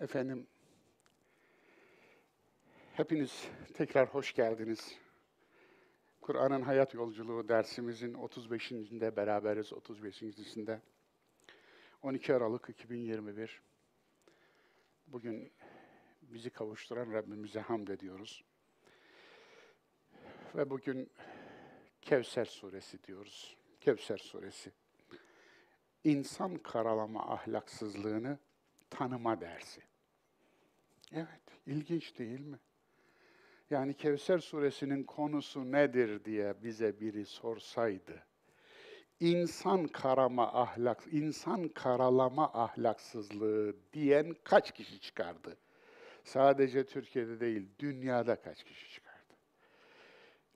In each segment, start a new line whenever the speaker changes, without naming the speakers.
Efendim, hepiniz tekrar hoş geldiniz. Kur'an'ın hayat yolculuğu dersimizin 35'inde beraberiz, 35.sinde. 12 Aralık 2021. Bugün bizi kavuşturan Rabbimize hamd ediyoruz. Ve bugün Kevser suresi diyoruz. Kevser suresi. İnsan karalama ahlaksızlığını tanıma dersi. Evet, ilginç değil mi? Yani Kevser suresinin konusu nedir diye bize biri sorsaydı, insan karama ahlak, insan karalama ahlaksızlığı diyen kaç kişi çıkardı? Sadece Türkiye'de değil, dünyada kaç kişi çıkardı?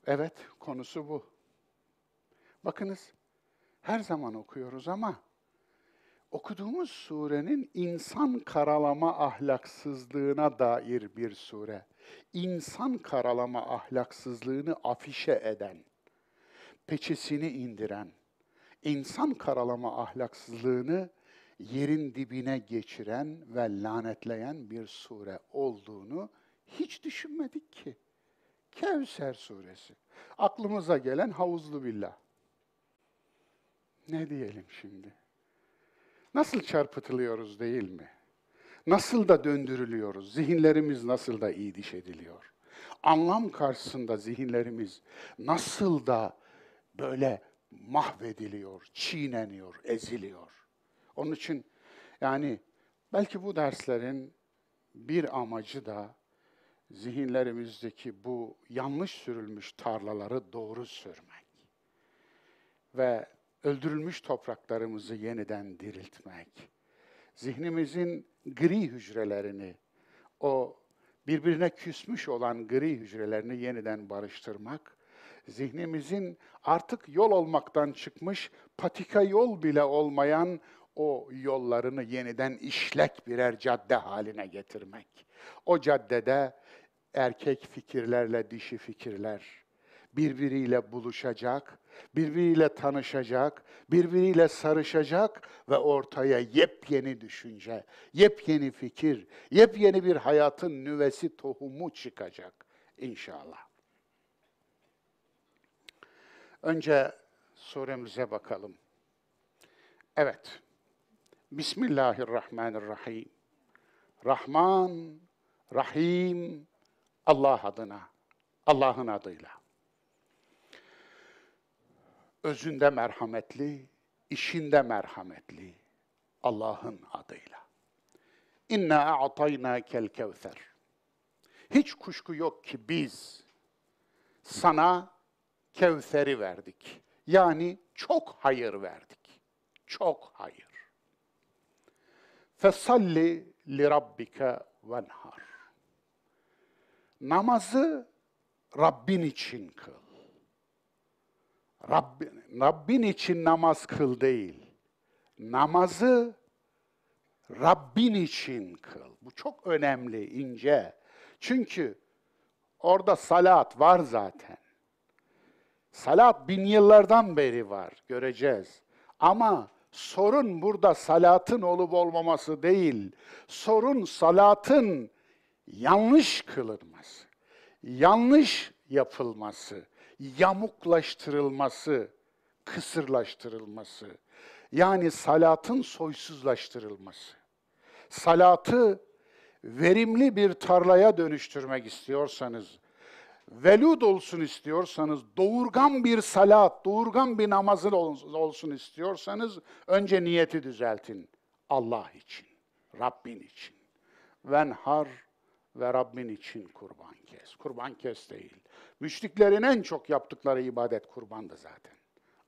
Evet, konusu bu. Bakınız, her zaman okuyoruz ama okuduğumuz surenin insan karalama ahlaksızlığına dair bir sure. İnsan karalama ahlaksızlığını afişe eden, peçesini indiren, insan karalama ahlaksızlığını yerin dibine geçiren ve lanetleyen bir sure olduğunu hiç düşünmedik ki. Kevser suresi. Aklımıza gelen havuzlu billah. Ne diyelim şimdi? Nasıl çarpıtılıyoruz değil mi? Nasıl da döndürülüyoruz? Zihinlerimiz nasıl da iyi diş ediliyor? Anlam karşısında zihinlerimiz nasıl da böyle mahvediliyor, çiğneniyor, eziliyor. Onun için yani belki bu derslerin bir amacı da zihinlerimizdeki bu yanlış sürülmüş tarlaları doğru sürmek ve öldürülmüş topraklarımızı yeniden diriltmek, zihnimizin gri hücrelerini, o birbirine küsmüş olan gri hücrelerini yeniden barıştırmak, zihnimizin artık yol olmaktan çıkmış, patika yol bile olmayan o yollarını yeniden işlek birer cadde haline getirmek. O caddede erkek fikirlerle dişi fikirler birbiriyle buluşacak, birbiriyle tanışacak, birbiriyle sarışacak ve ortaya yepyeni düşünce, yepyeni fikir, yepyeni bir hayatın nüvesi tohumu çıkacak inşallah. Önce suremize bakalım. Evet. Bismillahirrahmanirrahim. Rahman, Rahim, Allah adına, Allah'ın adıyla. Özünde merhametli, işinde merhametli, Allah'ın adıyla. İnna a'tayna kel kevser. Hiç kuşku yok ki biz sana Kevser'i verdik. Yani çok hayır verdik. Çok hayır. Fesalli li rabbike venhar. Namazı Rabbin için kıl. Rabbin, Rabbin için namaz kıl değil. Namazı Rabbin için kıl. Bu çok önemli, ince. Çünkü orada salat var zaten. Salat bin yıllardan beri var, göreceğiz. Ama sorun burada salatın olup olmaması değil. Sorun salatın yanlış kılınması, yanlış yapılması, yamuklaştırılması, kısırlaştırılması. Yani salatın soysuzlaştırılması. Salatı verimli bir tarlaya dönüştürmek istiyorsanız, velud olsun istiyorsanız, doğurgan bir salat, doğurgan bir namazın olsun istiyorsanız, önce niyeti düzeltin. Allah için, Rabbin için. Venhar ve Rabbin için kurban kes. Kurban kes değil. Müşriklerin en çok yaptıkları ibadet kurbandı zaten.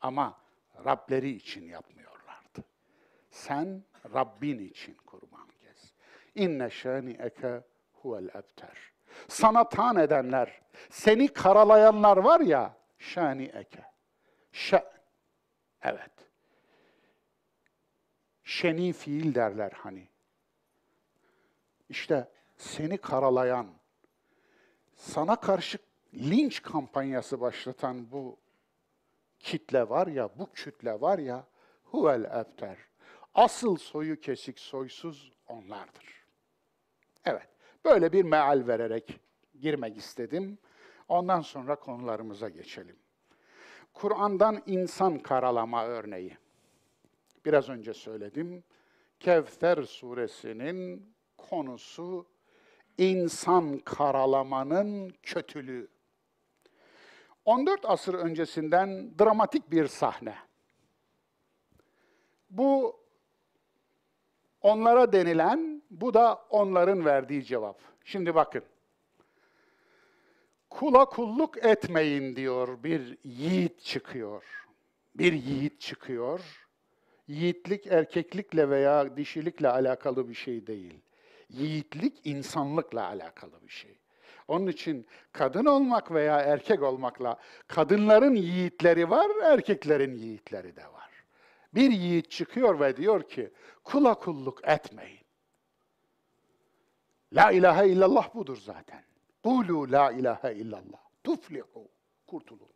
Ama Rableri için yapmıyorlardı. Sen Rabbin için kurban kes. İnne şani eke huvel ebter. Sana tan edenler, seni karalayanlar var ya, şani eke. Ş evet. Şeni fiil derler hani. İşte seni karalayan, sana karşı linç kampanyası başlatan bu kitle var ya, bu kütle var ya, huvel ebter. Asıl soyu kesik, soysuz onlardır. Evet, böyle bir meal vererek girmek istedim. Ondan sonra konularımıza geçelim. Kur'an'dan insan karalama örneği. Biraz önce söyledim. Kevser suresinin konusu insan karalamanın kötülüğü. 14 asır öncesinden dramatik bir sahne. Bu onlara denilen, bu da onların verdiği cevap. Şimdi bakın. Kula kulluk etmeyin diyor bir yiğit çıkıyor. Bir yiğit çıkıyor. Yiğitlik erkeklikle veya dişilikle alakalı bir şey değil. Yiğitlik insanlıkla alakalı bir şey. Onun için kadın olmak veya erkek olmakla kadınların yiğitleri var, erkeklerin yiğitleri de var. Bir yiğit çıkıyor ve diyor ki kula kulluk etmeyin. La ilahe illallah budur zaten. Kulu la ilahe illallah. Tuflihu. Kurtulun.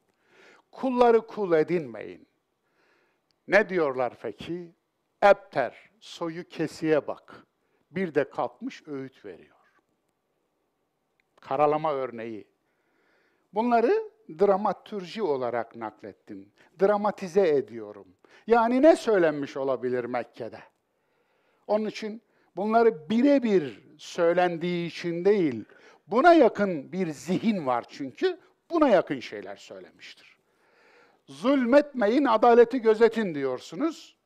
Kulları kul edinmeyin. Ne diyorlar peki? Ebter, soyu kesiye bak. Bir de kalkmış öğüt veriyor. Karalama örneği. Bunları dramatürji olarak naklettim. Dramatize ediyorum. Yani ne söylenmiş olabilir Mekke'de? Onun için bunları birebir söylendiği için değil, buna yakın bir zihin var çünkü, buna yakın şeyler söylemiştir. Zulmetmeyin, adaleti gözetin diyorsunuz.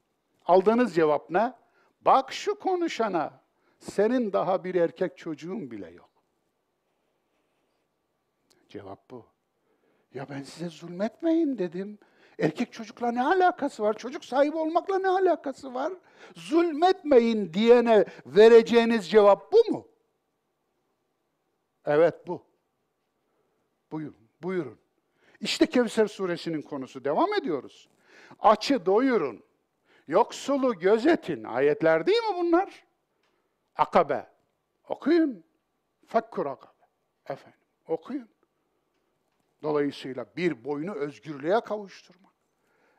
Aldığınız cevap ne? Bak şu konuşana, senin daha bir erkek çocuğun bile yok. Cevap bu. Ya ben size zulmetmeyin dedim. Erkek çocukla ne alakası var? Çocuk sahibi olmakla ne alakası var? Zulmetmeyin diyene vereceğiniz cevap bu mu? Evet bu. Buyurun, buyurun. İşte Kevser suresinin konusu. Devam ediyoruz. Açı doyurun. Yoksulu gözetin. Ayetler değil mi bunlar? Akabe. Okuyun. Fakkur akabe. Efendim, okuyun. Dolayısıyla bir boyunu özgürlüğe kavuşturmak.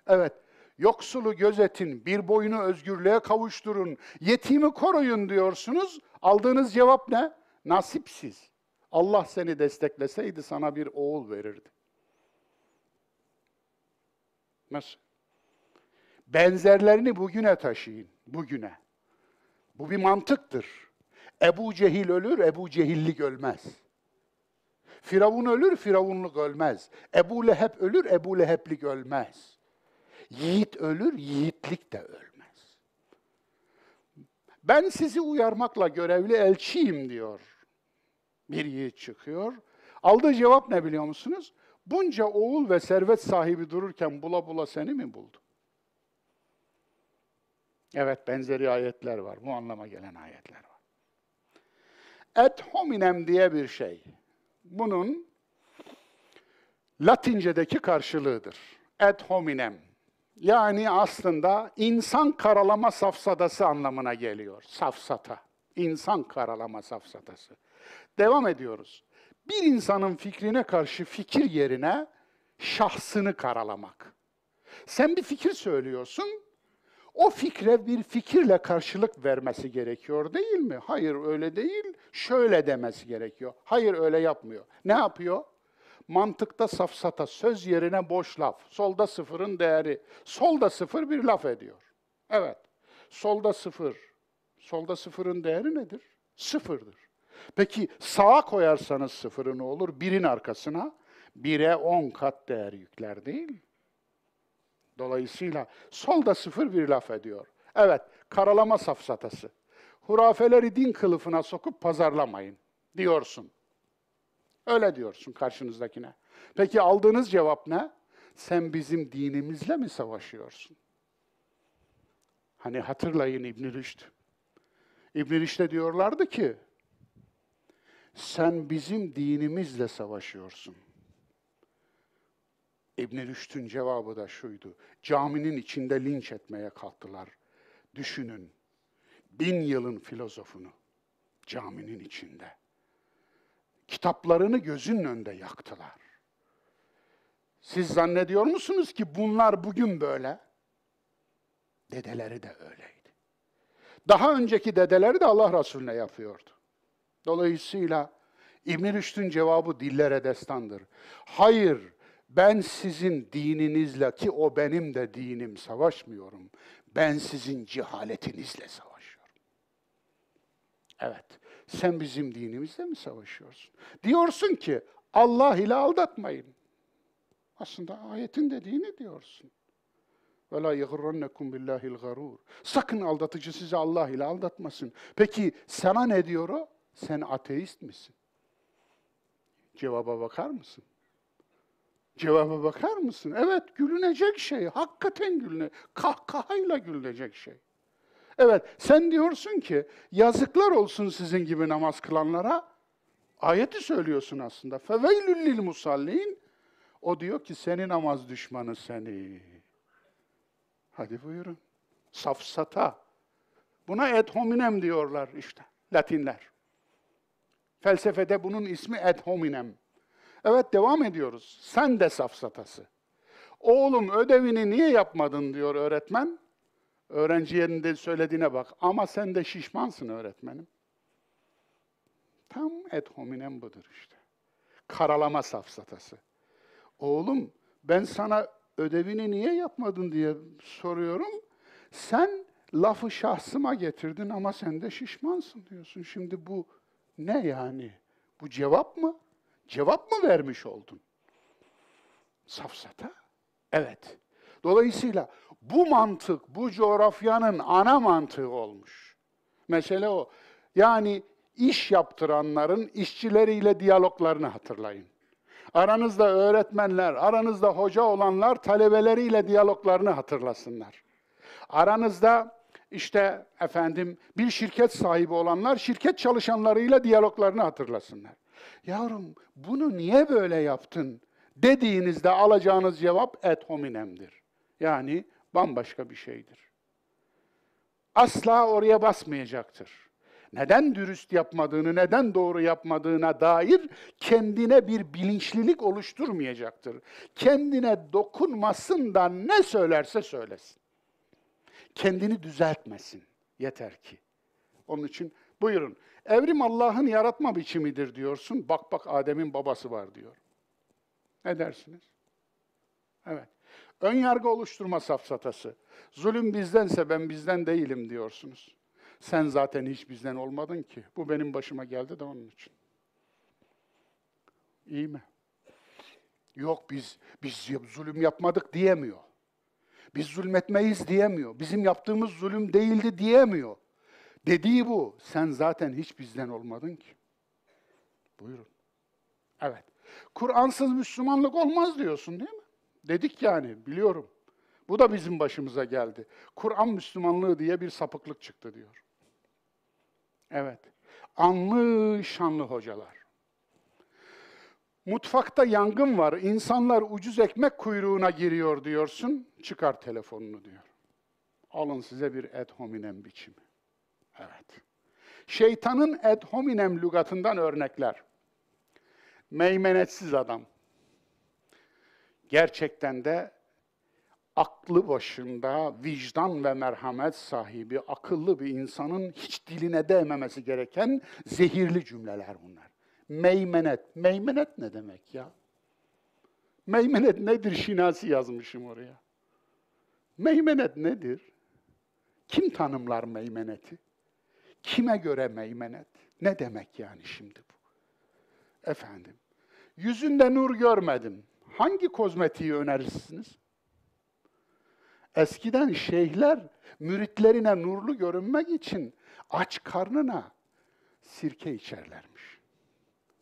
Evet, yoksulu gözetin, bir boyunu özgürlüğe kavuşturun, yetimi koruyun diyorsunuz. Aldığınız cevap ne? Nasipsiz. Allah seni destekleseydi sana bir oğul verirdi. Nasıl? Benzerlerini bugüne taşıyın, bugüne. Bu bir mantıktır. Ebu Cehil ölür, Ebu Cehillik ölmez. Firavun ölür, Firavunluk ölmez. Ebu Leheb ölür, Ebu Leheblik ölmez. Yiğit ölür, yiğitlik de ölmez. Ben sizi uyarmakla görevli elçiyim diyor. Bir yiğit çıkıyor. Aldığı cevap ne biliyor musunuz? Bunca oğul ve servet sahibi dururken bula bula seni mi buldu? Evet, benzeri ayetler var. Bu anlama gelen ayetler var. Et hominem diye bir şey bunun Latince'deki karşılığıdır. Ad hominem. Yani aslında insan karalama safsadası anlamına geliyor. Safsata. İnsan karalama safsatası. Devam ediyoruz. Bir insanın fikrine karşı fikir yerine şahsını karalamak. Sen bir fikir söylüyorsun, o fikre bir fikirle karşılık vermesi gerekiyor değil mi? Hayır öyle değil, şöyle demesi gerekiyor. Hayır öyle yapmıyor. Ne yapıyor? Mantıkta safsata, söz yerine boş laf. Solda sıfırın değeri. Solda sıfır bir laf ediyor. Evet, solda sıfır. Solda sıfırın değeri nedir? Sıfırdır. Peki sağa koyarsanız sıfırı ne olur? Birin arkasına bire on kat değer yükler değil mi? Dolayısıyla solda sıfır bir laf ediyor. Evet, karalama safsatası. Hurafeleri din kılıfına sokup pazarlamayın diyorsun. Öyle diyorsun karşınızdakine. Peki aldığınız cevap ne? Sen bizim dinimizle mi savaşıyorsun? Hani hatırlayın İbn Rüşd. İbn Rüşd'e diyorlardı ki, sen bizim dinimizle savaşıyorsun. İbn-i Rüşd'ün cevabı da şuydu. Caminin içinde linç etmeye kalktılar. Düşünün, bin yılın filozofunu caminin içinde. Kitaplarını gözünün önünde yaktılar. Siz zannediyor musunuz ki bunlar bugün böyle? Dedeleri de öyleydi. Daha önceki dedeleri de Allah Resulüne yapıyordu. Dolayısıyla İbn Rüşd'ün cevabı dillere destandır. Hayır, ben sizin dininizle ki o benim de dinim savaşmıyorum. Ben sizin cehaletinizle savaşıyorum. Evet, sen bizim dinimizle mi savaşıyorsun? Diyorsun ki Allah ile aldatmayın. Aslında ayetin dediğini diyorsun. La yagurrannekum billahil garur. Sakın aldatıcı sizi Allah ile aldatmasın. Peki sana ne diyor o? Sen ateist misin? Cevaba bakar mısın? Cevaba bakar mısın? Evet, gülünecek şey. Hakikaten gülüne, kahkahayla gülünecek şey. Evet, sen diyorsun ki yazıklar olsun sizin gibi namaz kılanlara. Ayeti söylüyorsun aslında. Feveylül lil musallin. O diyor ki seni namaz düşmanı seni. Hadi buyurun. Safsata. Buna et hominem diyorlar işte Latinler. Felsefede bunun ismi et hominem. Evet devam ediyoruz. Sen de safsatası. Oğlum ödevini niye yapmadın diyor öğretmen. Öğrenci yerinde söylediğine bak. Ama sen de şişmansın öğretmenim. Tam et hominem budur işte. Karalama safsatası. Oğlum ben sana ödevini niye yapmadın diye soruyorum. Sen lafı şahsıma getirdin ama sen de şişmansın diyorsun. Şimdi bu ne yani? Bu cevap mı? Cevap mı vermiş oldun? Safsata? Evet. Dolayısıyla bu mantık, bu coğrafyanın ana mantığı olmuş. Mesele o. Yani iş yaptıranların işçileriyle diyaloglarını hatırlayın. Aranızda öğretmenler, aranızda hoca olanlar talebeleriyle diyaloglarını hatırlasınlar. Aranızda işte efendim bir şirket sahibi olanlar şirket çalışanlarıyla diyaloglarını hatırlasınlar. Yavrum bunu niye böyle yaptın dediğinizde alacağınız cevap et hominemdir. Yani bambaşka bir şeydir. Asla oraya basmayacaktır neden dürüst yapmadığını, neden doğru yapmadığına dair kendine bir bilinçlilik oluşturmayacaktır. Kendine dokunmasın da ne söylerse söylesin. Kendini düzeltmesin yeter ki. Onun için buyurun. Evrim Allah'ın yaratma biçimidir diyorsun. Bak bak Adem'in babası var diyor. Ne dersiniz? Evet. Ön yargı oluşturma safsatası. Zulüm bizdense ben bizden değilim diyorsunuz. Sen zaten hiç bizden olmadın ki. Bu benim başıma geldi de onun için. İyi mi? Yok biz biz zulüm yapmadık diyemiyor. Biz zulmetmeyiz diyemiyor. Bizim yaptığımız zulüm değildi diyemiyor. Dediği bu. Sen zaten hiç bizden olmadın ki. Buyurun. Evet. Kur'ansız Müslümanlık olmaz diyorsun değil mi? Dedik yani biliyorum. Bu da bizim başımıza geldi. Kur'an Müslümanlığı diye bir sapıklık çıktı diyor. Evet. Anlı şanlı hocalar. Mutfakta yangın var, insanlar ucuz ekmek kuyruğuna giriyor diyorsun, çıkar telefonunu diyor. Alın size bir ad hominem biçimi. Evet. Şeytanın ad hominem lügatından örnekler. Meymenetsiz adam. Gerçekten de aklı başında, vicdan ve merhamet sahibi, akıllı bir insanın hiç diline değmemesi gereken zehirli cümleler bunlar. Meymenet. Meymenet ne demek ya? Meymenet nedir? Şinasi yazmışım oraya. Meymenet nedir? Kim tanımlar meymeneti? Kime göre meymenet? Ne demek yani şimdi bu? Efendim, yüzünde nur görmedim. Hangi kozmetiği önerirsiniz? Eskiden şeyhler müritlerine nurlu görünmek için aç karnına sirke içerlermiş.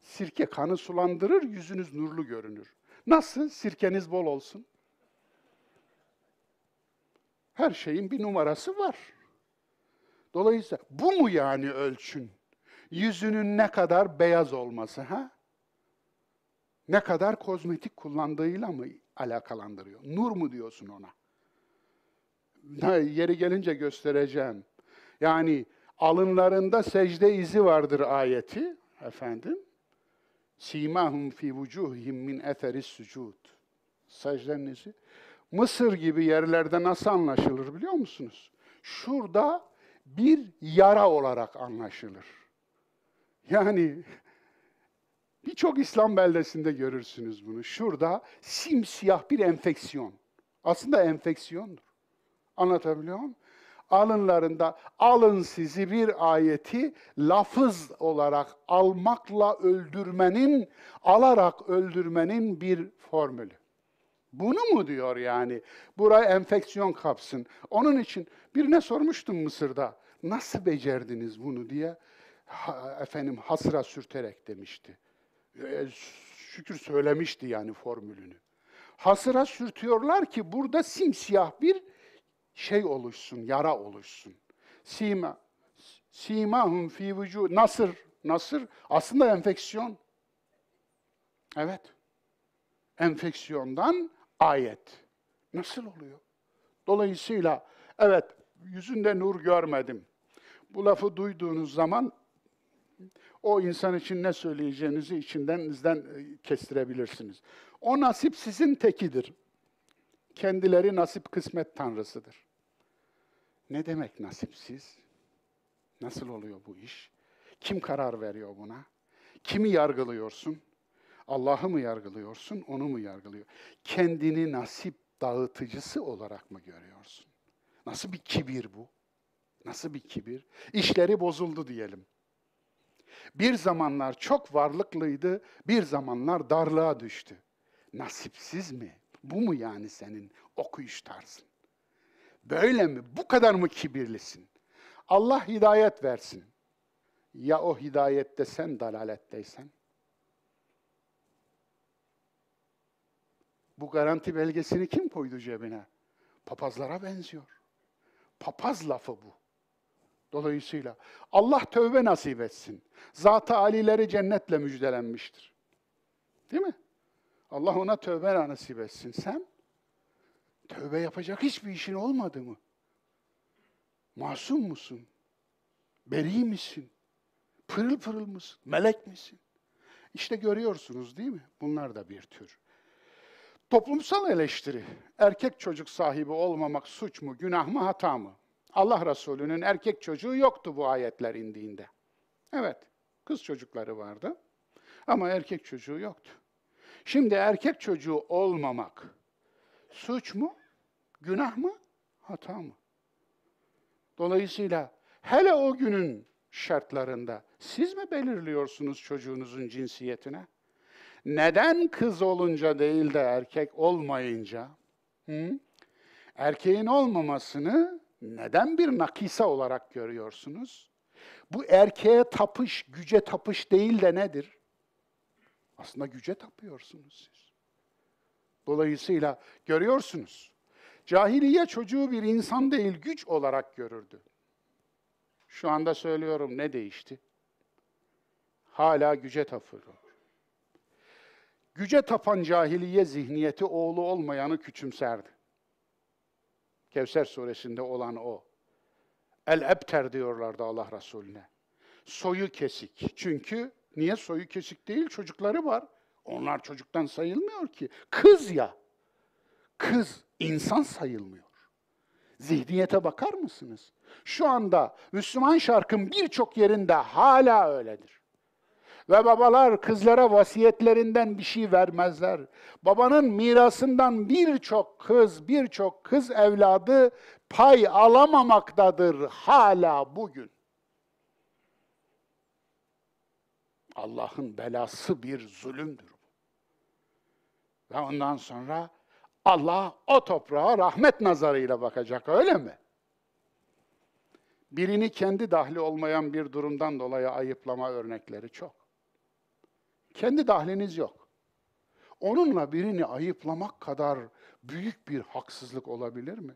Sirke kanı sulandırır, yüzünüz nurlu görünür. Nasıl? Sirkeniz bol olsun. Her şeyin bir numarası var. Dolayısıyla bu mu yani ölçün? Yüzünün ne kadar beyaz olması ha? Ne kadar kozmetik kullandığıyla mı alakalandırıyor? Nur mu diyorsun ona? yeri gelince göstereceğim. Yani alınlarında secde izi vardır ayeti efendim. Simahum fi vucuhihim min eteris sucud. Secdenin izi. Mısır gibi yerlerde nasıl anlaşılır biliyor musunuz? Şurada bir yara olarak anlaşılır. Yani birçok İslam beldesinde görürsünüz bunu. Şurada simsiyah bir enfeksiyon. Aslında enfeksiyondur. Anlatabiliyor muyum? Alınlarında alın sizi bir ayeti lafız olarak almakla öldürmenin, alarak öldürmenin bir formülü. Bunu mu diyor yani? Buraya enfeksiyon kapsın. Onun için birine sormuştum Mısır'da. Nasıl becerdiniz bunu diye ha, efendim hasra sürterek demişti. E, şükür söylemişti yani formülünü. Hasıra sürtüyorlar ki burada simsiyah bir şey oluşsun, yara oluşsun. Sima, simahum fi vücu, nasır, nasır aslında enfeksiyon. Evet. Enfeksiyondan ayet. Nasıl oluyor? Dolayısıyla evet yüzünde nur görmedim. Bu lafı duyduğunuz zaman o insan için ne söyleyeceğinizi içindenizden e, kestirebilirsiniz. O nasip sizin tekidir. Kendileri nasip kısmet tanrısıdır. Ne demek nasipsiz? Nasıl oluyor bu iş? Kim karar veriyor buna? Kimi yargılıyorsun? Allah'ı mı yargılıyorsun, onu mu yargılıyor? Kendini nasip dağıtıcısı olarak mı görüyorsun? Nasıl bir kibir bu? Nasıl bir kibir? İşleri bozuldu diyelim. Bir zamanlar çok varlıklıydı, bir zamanlar darlığa düştü. Nasipsiz mi? Bu mu yani senin okuyuş tarzın? Böyle mi? Bu kadar mı kibirlisin? Allah hidayet versin. Ya o hidayette sen dalaletteysen? Bu garanti belgesini kim koydu cebine? Papazlara benziyor. Papaz lafı bu. Dolayısıyla Allah tövbe nasip etsin. Zat-ı alileri cennetle müjdelenmiştir. Değil mi? Allah ona tövbe nasip etsin. Sen tövbe yapacak hiçbir işin olmadı mı? Masum musun? Beri misin? Pırıl pırıl mısın? Melek misin? İşte görüyorsunuz değil mi? Bunlar da bir tür. Toplumsal eleştiri. Erkek çocuk sahibi olmamak suç mu, günah mı, hata mı? Allah Resulü'nün erkek çocuğu yoktu bu ayetler indiğinde. Evet, kız çocukları vardı ama erkek çocuğu yoktu. Şimdi erkek çocuğu olmamak suç mu, günah mı, hata mı? Dolayısıyla hele o günün şartlarında siz mi belirliyorsunuz çocuğunuzun cinsiyetine? Neden kız olunca değil de erkek olmayınca? Hı? Erkeğin olmamasını neden bir nakisa olarak görüyorsunuz? Bu erkeğe tapış, güce tapış değil de nedir? Aslında güce tapıyorsunuz siz. Dolayısıyla görüyorsunuz. Cahiliye çocuğu bir insan değil, güç olarak görürdü. Şu anda söylüyorum ne değişti? Hala güce tapıyor. Güce tapan cahiliye zihniyeti oğlu olmayanı küçümserdi. Kevser suresinde olan o. El-ebter diyorlardı Allah Resulüne. Soyu kesik. Çünkü niye soyu kesik değil? Çocukları var. Onlar çocuktan sayılmıyor ki. Kız ya. Kız insan sayılmıyor. Zihniyete bakar mısınız? Şu anda Müslüman şarkın birçok yerinde hala öyledir. Ve babalar kızlara vasiyetlerinden bir şey vermezler. Babanın mirasından birçok kız, birçok kız evladı pay alamamaktadır hala bugün. Allah'ın belası bir zulümdür. Ve ondan sonra Allah o toprağa rahmet nazarıyla bakacak öyle mi? Birini kendi dahli olmayan bir durumdan dolayı ayıplama örnekleri çok. Kendi dahliniz yok. Onunla birini ayıplamak kadar büyük bir haksızlık olabilir mi?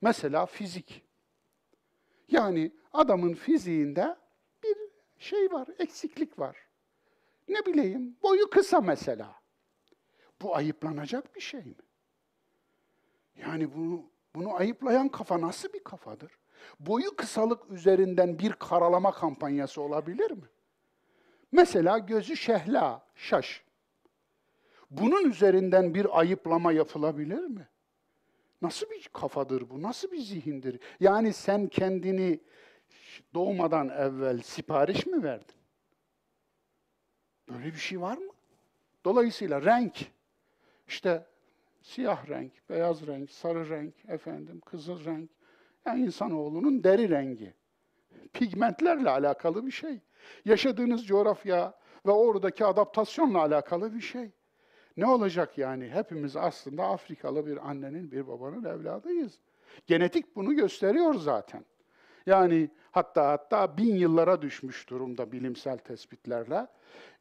Mesela fizik. Yani adamın fiziğinde bir şey var, eksiklik var. Ne bileyim, boyu kısa mesela. Bu ayıplanacak bir şey mi? Yani bunu bunu ayıplayan kafa nasıl bir kafadır? Boyu kısalık üzerinden bir karalama kampanyası olabilir mi? Mesela gözü şehla, şaş. Bunun üzerinden bir ayıplama yapılabilir mi? Nasıl bir kafadır bu? Nasıl bir zihindir? Yani sen kendini doğmadan evvel sipariş mi verdin? Böyle bir şey var mı? Dolayısıyla renk, işte siyah renk, beyaz renk, sarı renk, efendim kızıl renk, yani insanoğlunun deri rengi. Pigmentlerle alakalı bir şey. Yaşadığınız coğrafya ve oradaki adaptasyonla alakalı bir şey. Ne olacak yani? Hepimiz aslında Afrikalı bir annenin, bir babanın evladıyız. Genetik bunu gösteriyor zaten. Yani hatta hatta bin yıllara düşmüş durumda bilimsel tespitlerle.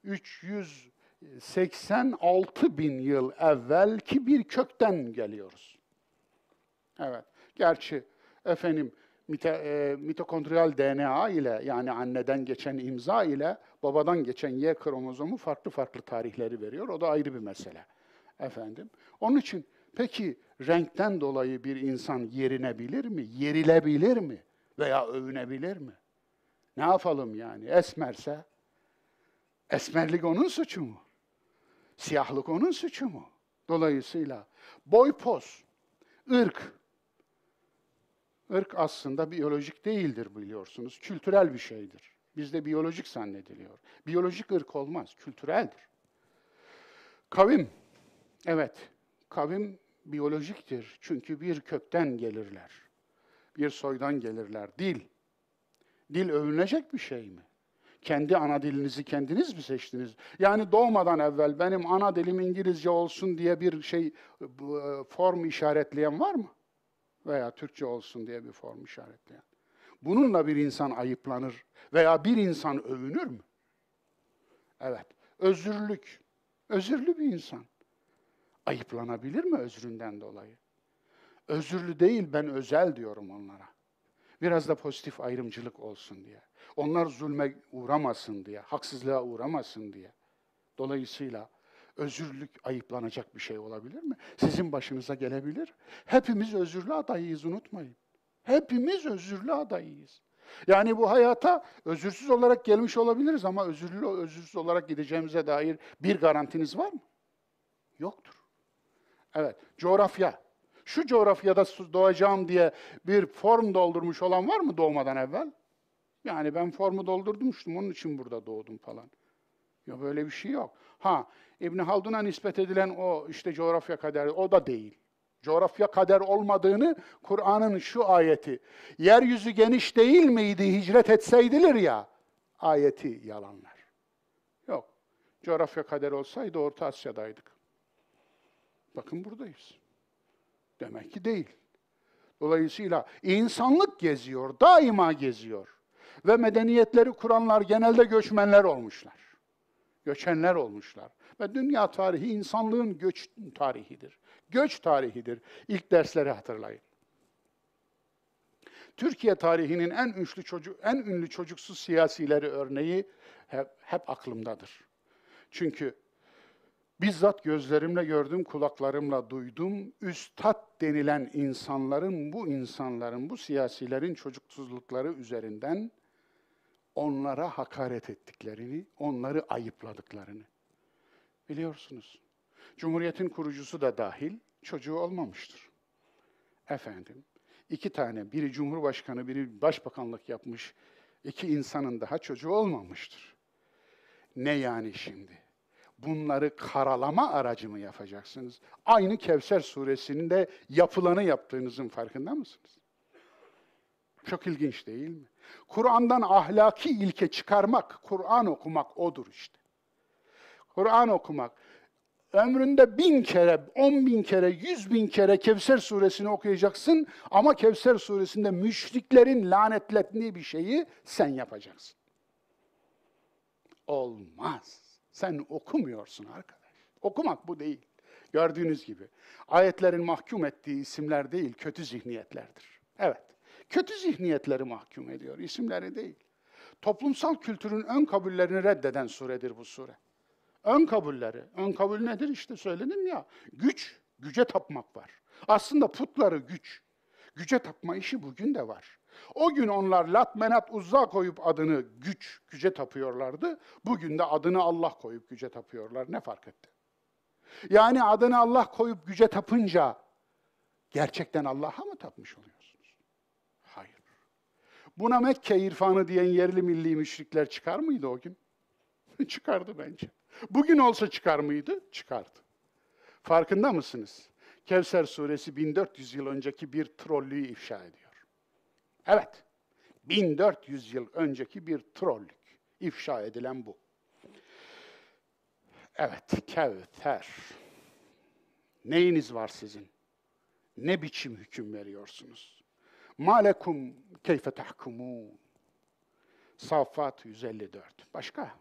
386 bin yıl evvelki bir kökten geliyoruz. Evet. Gerçi efendim mite, e, mitokondriyal DNA ile yani anneden geçen imza ile babadan geçen Y kromozomu farklı farklı tarihleri veriyor. O da ayrı bir mesele. Efendim. Onun için peki renkten dolayı bir insan yerinebilir mi? Yerilebilir mi? Veya övünebilir mi? Ne yapalım yani? Esmerse esmerlik onun suçu mu? Siyahlık onun suçu mu? Dolayısıyla boy poz, ırk, ırk aslında biyolojik değildir biliyorsunuz. Kültürel bir şeydir. Bizde biyolojik zannediliyor. Biyolojik ırk olmaz, kültüreldir. Kavim, evet, kavim biyolojiktir. Çünkü bir kökten gelirler. Bir soydan gelirler. Dil, dil övünecek bir şey mi? Kendi ana dilinizi kendiniz mi seçtiniz? Yani doğmadan evvel benim ana dilim İngilizce olsun diye bir şey e, form işaretleyen var mı? Veya Türkçe olsun diye bir form işaretleyen. Bununla bir insan ayıplanır veya bir insan övünür mü? Evet, özürlük. Özürlü bir insan. Ayıplanabilir mi özründen dolayı? Özürlü değil, ben özel diyorum onlara. Biraz da pozitif ayrımcılık olsun diye. Onlar zulme uğramasın diye, haksızlığa uğramasın diye. Dolayısıyla özürlük ayıplanacak bir şey olabilir mi? Sizin başınıza gelebilir. Hepimiz özürlü adayıyız unutmayın. Hepimiz özürlü adayıyız. Yani bu hayata özürsüz olarak gelmiş olabiliriz ama özürlü, özürsüz olarak gideceğimize dair bir garantiniz var mı? Yoktur. Evet, coğrafya. Şu coğrafyada doğacağım diye bir form doldurmuş olan var mı doğmadan evvel? Yani ben formu doldurmuştum, onun için burada doğdum falan. Ya böyle bir şey yok. Ha, İbn Haldun'a nispet edilen o işte coğrafya kaderi, o da değil. Coğrafya kader olmadığını Kur'an'ın şu ayeti, yeryüzü geniş değil miydi hicret etseydiler ya, ayeti yalanlar. Yok, coğrafya kader olsaydı Orta Asya'daydık. Bakın buradayız. Demek ki değil. Dolayısıyla insanlık geziyor, daima geziyor. Ve medeniyetleri kuranlar genelde göçmenler olmuşlar. Göçenler olmuşlar. Ve dünya tarihi insanlığın göç tarihidir. Göç tarihidir. İlk dersleri hatırlayın. Türkiye tarihinin en ünlü çocuk en ünlü çocuksuz siyasileri örneği hep, hep aklımdadır. Çünkü bizzat gözlerimle gördüm, kulaklarımla duydum. Üstad denilen insanların, bu insanların, bu siyasilerin çocuksuzlukları üzerinden onlara hakaret ettiklerini, onları ayıpladıklarını biliyorsunuz. Cumhuriyetin kurucusu da dahil çocuğu olmamıştır. Efendim, iki tane, biri cumhurbaşkanı, biri başbakanlık yapmış iki insanın daha çocuğu olmamıştır. Ne yani şimdi? Bunları karalama aracı mı yapacaksınız? Aynı Kevser suresinin de yapılanı yaptığınızın farkında mısınız? Çok ilginç değil mi? Kur'an'dan ahlaki ilke çıkarmak, Kur'an okumak odur işte. Kur'an okumak. Ömründe bin kere, on bin kere, yüz bin kere Kevser suresini okuyacaksın ama Kevser suresinde müşriklerin lanetlettiği bir şeyi sen yapacaksın. Olmaz. Sen okumuyorsun arkadaş. Okumak bu değil. Gördüğünüz gibi ayetlerin mahkum ettiği isimler değil, kötü zihniyetlerdir. Evet, kötü zihniyetleri mahkum ediyor, isimleri değil. Toplumsal kültürün ön kabullerini reddeden suredir bu sure. Ön kabulleri. Ön kabul nedir? İşte söyledim ya. Güç, güce tapmak var. Aslında putları güç. Güce tapma işi bugün de var. O gün onlar Lat, Menat, Uzza koyup adını güç, güce tapıyorlardı. Bugün de adını Allah koyup güce tapıyorlar. Ne fark etti? Yani adını Allah koyup güce tapınca gerçekten Allah'a mı tapmış oluyorsunuz? Buna Mekke irfanı diyen yerli milli müşrikler çıkar mıydı o gün? Çıkardı bence. Bugün olsa çıkar mıydı? Çıkardı. Farkında mısınız? Kevser suresi 1400 yıl önceki bir trollüğü ifşa ediyor. Evet, 1400 yıl önceki bir trollük ifşa edilen bu. Evet, Kevser. Neyiniz var sizin? Ne biçim hüküm veriyorsunuz? Malekum keyfe tahkumun. Safat 154. Başka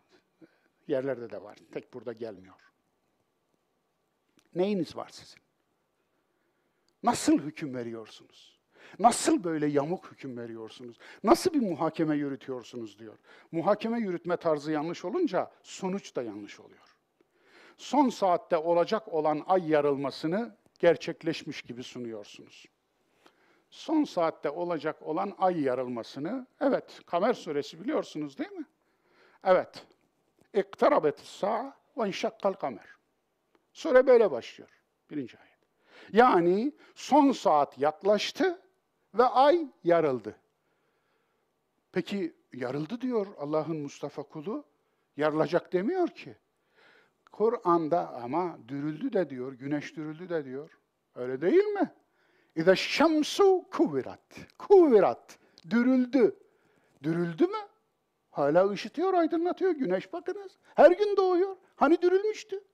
yerlerde de var. Tek burada gelmiyor. Neyiniz var sizin? Nasıl hüküm veriyorsunuz? Nasıl böyle yamuk hüküm veriyorsunuz? Nasıl bir muhakeme yürütüyorsunuz diyor. Muhakeme yürütme tarzı yanlış olunca sonuç da yanlış oluyor. Son saatte olacak olan ay yarılmasını gerçekleşmiş gibi sunuyorsunuz. Son saatte olacak olan ay yarılmasını, evet Kamer suresi biliyorsunuz değil mi? Evet. Sa'a ve inşakkal kamer. Sure böyle başlıyor. Birinci ayet. Yani son saat yaklaştı ve ay yarıldı. Peki yarıldı diyor Allah'ın Mustafa kulu. Yarılacak demiyor ki. Kur'an'da ama dürüldü de diyor, güneş dürüldü de diyor. Öyle değil mi? İza şemsu kuvirat. Kuvirat. Dürüldü. Dürüldü mü? Hala ışıtıyor, aydınlatıyor. Güneş bakınız. Her gün doğuyor. Hani dürülmüştü?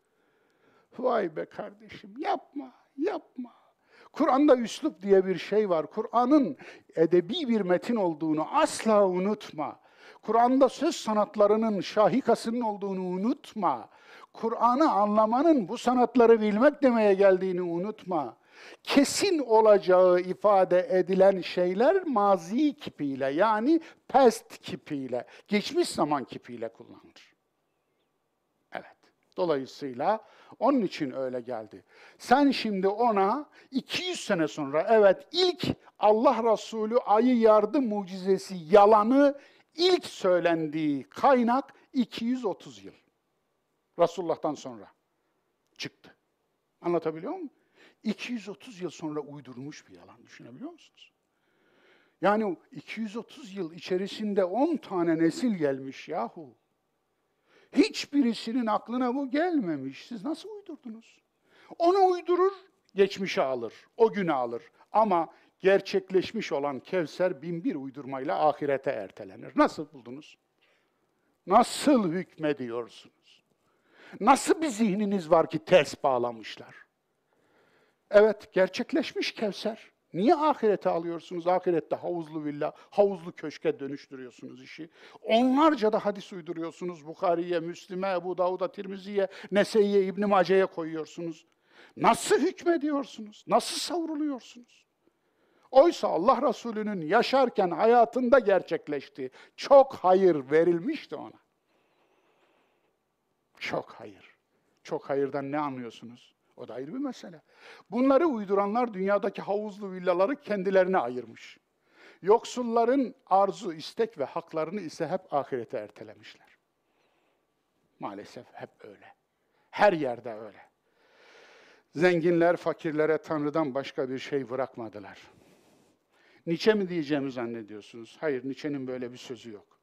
Vay be kardeşim yapma, yapma. Kur'an'da üslup diye bir şey var. Kur'an'ın edebi bir metin olduğunu asla unutma. Kur'an'da söz sanatlarının şahikasının olduğunu unutma. Kur'an'ı anlamanın bu sanatları bilmek demeye geldiğini unutma. Kesin olacağı ifade edilen şeyler mazi kipiyle yani past kipiyle, geçmiş zaman kipiyle kullanılır. Evet. Dolayısıyla onun için öyle geldi. Sen şimdi ona 200 sene sonra evet ilk Allah Resulü ayı yardı mucizesi yalanı ilk söylendiği kaynak 230 yıl. Resulullah'tan sonra çıktı. Anlatabiliyor muyum? 230 yıl sonra uydurmuş bir yalan düşünebiliyor musunuz? Yani 230 yıl içerisinde 10 tane nesil gelmiş yahu. Hiçbirisinin aklına bu gelmemiş. Siz nasıl uydurdunuz? Onu uydurur, geçmişe alır, o günü alır. Ama gerçekleşmiş olan Kevser bin bir uydurmayla ahirete ertelenir. Nasıl buldunuz? Nasıl hükmediyorsunuz? Nasıl bir zihniniz var ki ters bağlamışlar? Evet, gerçekleşmiş Kevser. Niye ahirete alıyorsunuz? Ahirette havuzlu villa, havuzlu köşke dönüştürüyorsunuz işi. Onlarca da hadis uyduruyorsunuz. Bukhari'ye, Müslim'e, Ebu Davud'a, Tirmizi'ye, Nese'ye, İbn Mace'ye koyuyorsunuz. Nasıl hükmediyorsunuz? Nasıl savruluyorsunuz? Oysa Allah Resulü'nün yaşarken hayatında gerçekleşti. Çok hayır verilmişti ona. Çok hayır. Çok hayırdan ne anlıyorsunuz? O da ayrı bir mesele. Bunları uyduranlar dünyadaki havuzlu villaları kendilerine ayırmış. Yoksulların arzu, istek ve haklarını ise hep ahirete ertelemişler. Maalesef hep öyle. Her yerde öyle. Zenginler fakirlere Tanrı'dan başka bir şey bırakmadılar. Nietzsche mi diyeceğimi zannediyorsunuz? Hayır, Nietzsche'nin böyle bir sözü yok.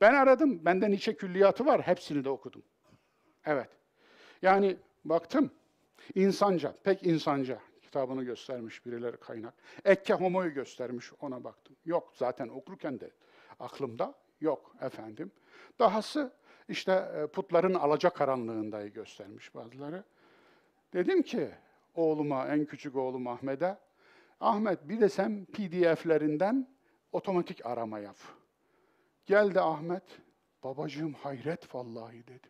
Ben aradım, bende Nietzsche külliyatı var, hepsini de okudum. Evet. Yani baktım, insanca, pek insanca kitabını göstermiş birileri kaynak. Ekke Homo'yu göstermiş, ona baktım. Yok, zaten okurken de aklımda yok efendim. Dahası işte e, putların alacakaranlığındayı göstermiş bazıları. Dedim ki oğluma, en küçük oğlum Ahmet'e, Ahmet bir de sen PDF'lerinden otomatik arama yap. Geldi Ahmet, babacığım hayret vallahi dedi.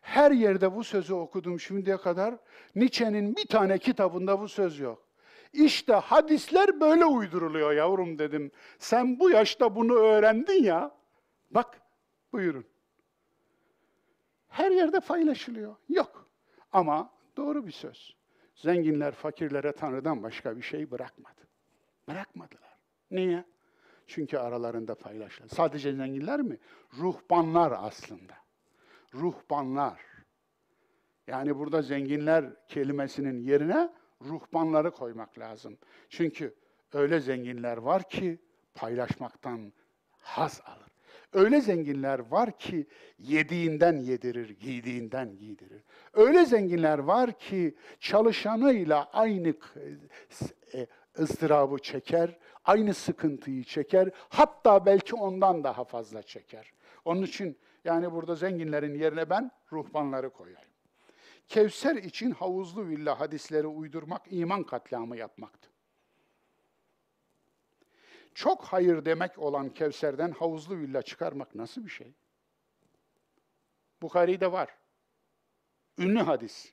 Her yerde bu sözü okudum şimdiye kadar. Nietzsche'nin bir tane kitabında bu söz yok. İşte hadisler böyle uyduruluyor yavrum dedim. Sen bu yaşta bunu öğrendin ya. Bak buyurun. Her yerde paylaşılıyor. Yok. Ama doğru bir söz. Zenginler fakirlere Tanrı'dan başka bir şey bırakmadı. Bırakmadılar. Niye? Çünkü aralarında paylaşılır. Sadece zenginler mi? Ruhbanlar aslında. Ruhbanlar. Yani burada zenginler kelimesinin yerine ruhbanları koymak lazım. Çünkü öyle zenginler var ki paylaşmaktan haz alır. Öyle zenginler var ki yediğinden yedirir, giydiğinden giydirir. Öyle zenginler var ki çalışanıyla aynı e, ızdırabı çeker, aynı sıkıntıyı çeker, hatta belki ondan daha fazla çeker. Onun için yani burada zenginlerin yerine ben ruhbanları koyayım. Kevser için havuzlu villa hadisleri uydurmak iman katliamı yapmaktı. Çok hayır demek olan Kevser'den havuzlu villa çıkarmak nasıl bir şey? Bukhari'de var. Ünlü hadis.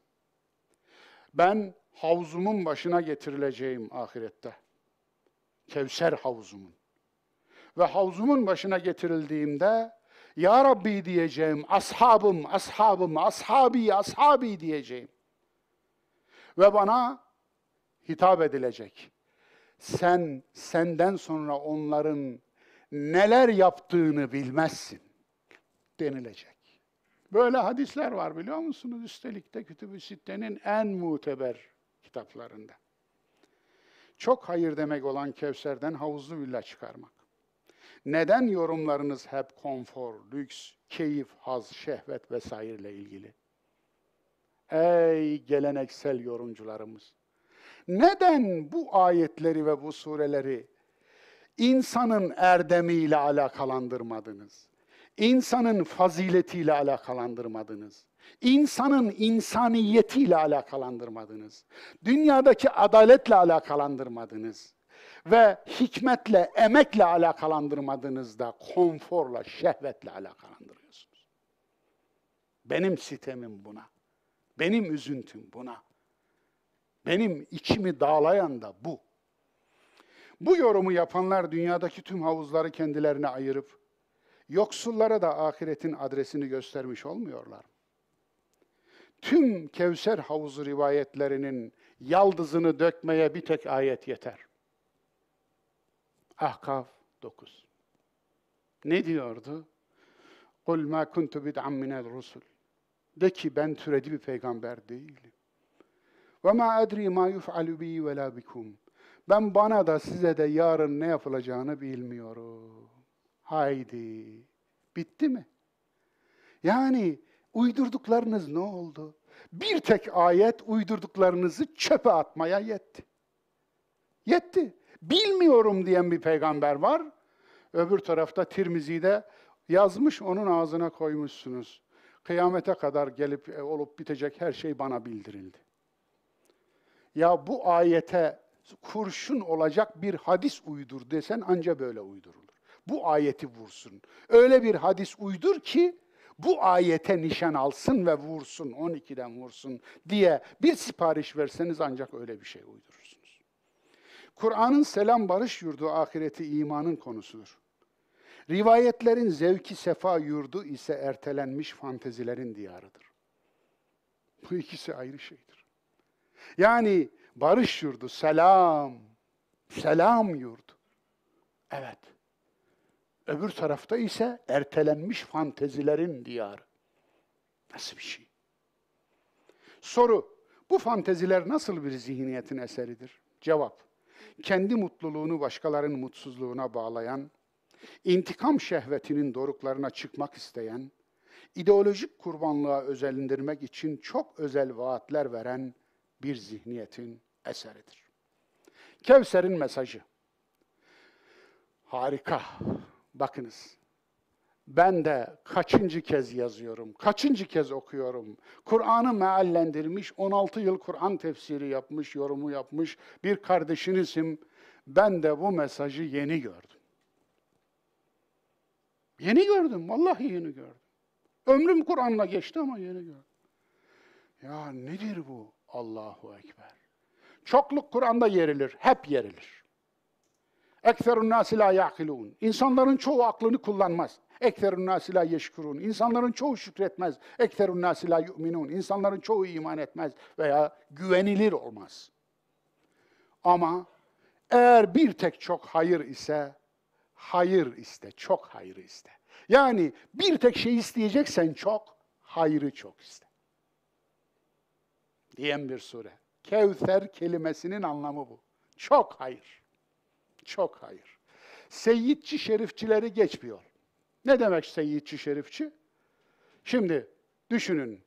Ben havuzumun başına getirileceğim ahirette. Kevser havuzumun. Ve havuzumun başına getirildiğimde ya Rabbi diyeceğim, ashabım, ashabım, ashabi, ashabi diyeceğim. Ve bana hitap edilecek. Sen, senden sonra onların neler yaptığını bilmezsin denilecek. Böyle hadisler var biliyor musunuz? Üstelik de Kütüb-ü Sitte'nin en muteber kitaplarında. Çok hayır demek olan Kevser'den havuzlu villa çıkarmak. Neden yorumlarınız hep konfor, lüks, keyif, haz, şehvet vesaireyle ilgili? Ey geleneksel yorumcularımız! Neden bu ayetleri ve bu sureleri insanın erdemiyle alakalandırmadınız? İnsanın faziletiyle alakalandırmadınız. İnsanın insaniyetiyle alakalandırmadınız. Dünyadaki adaletle alakalandırmadınız ve hikmetle, emekle alakalandırmadığınızda konforla, şehvetle alakalandırıyorsunuz. Benim sitemim buna. Benim üzüntüm buna. Benim içimi dağlayan da bu. Bu yorumu yapanlar dünyadaki tüm havuzları kendilerine ayırıp yoksullara da ahiretin adresini göstermiş olmuyorlar. Tüm Kevser havuzu rivayetlerinin yaldızını dökmeye bir tek ayet yeter. Ahkaf 9. Ne diyordu? قُلْ مَا كُنْتُ بِدْعًا مِنَ الرُّسُلِ De ki ben türedi bir peygamber değilim. وَمَا أَدْرِي مَا يُفْعَلُ بِي وَلَا بِكُمْ Ben bana da size de yarın ne yapılacağını bilmiyorum. Haydi. Bitti mi? Yani uydurduklarınız ne oldu? Bir tek ayet uydurduklarınızı çöpe atmaya yetti. Yetti bilmiyorum diyen bir peygamber var. Öbür tarafta Tirmizi'de yazmış, onun ağzına koymuşsunuz. Kıyamete kadar gelip e, olup bitecek her şey bana bildirildi. Ya bu ayete kurşun olacak bir hadis uydur desen anca böyle uydurulur. Bu ayeti vursun. Öyle bir hadis uydur ki bu ayete nişan alsın ve vursun, 12'den vursun diye bir sipariş verseniz ancak öyle bir şey uydurur. Kur'an'ın selam barış yurdu ahireti imanın konusudur. Rivayetlerin zevki sefa yurdu ise ertelenmiş fantezilerin diyarıdır. Bu ikisi ayrı şeydir. Yani barış yurdu, selam, selam yurdu. Evet. Öbür tarafta ise ertelenmiş fantezilerin diyarı. Nasıl bir şey? Soru, bu fanteziler nasıl bir zihniyetin eseridir? Cevap, kendi mutluluğunu başkalarının mutsuzluğuna bağlayan, intikam şehvetinin doruklarına çıkmak isteyen, ideolojik kurbanlığa özelindirmek için çok özel vaatler veren bir zihniyetin eseridir. Kevser'in mesajı. Harika. Bakınız. Ben de kaçıncı kez yazıyorum, kaçıncı kez okuyorum. Kur'an'ı meallendirmiş, 16 yıl Kur'an tefsiri yapmış, yorumu yapmış bir kardeşinizim. Ben de bu mesajı yeni gördüm. Yeni gördüm, vallahi yeni gördüm. Ömrüm Kur'an'la geçti ama yeni gördüm. Ya nedir bu? Allahu Ekber. Çokluk Kur'an'da yerilir, hep yerilir. Ekserun nasi la ya'kilun. İnsanların çoğu aklını kullanmaz. Ekserun nasi la yeşkurun. İnsanların çoğu şükretmez. Ekserun nasi la yu'minun. İnsanların çoğu iman etmez veya güvenilir olmaz. Ama eğer bir tek çok hayır ise hayır iste, çok hayır iste. Yani bir tek şey isteyeceksen çok, hayrı çok iste. Diyen bir sure. Kevser kelimesinin anlamı bu. Çok hayır. Çok hayır. Seyyidçi şerifçileri geçmiyor. Ne demek seyyidçi şerifçi? Şimdi düşünün.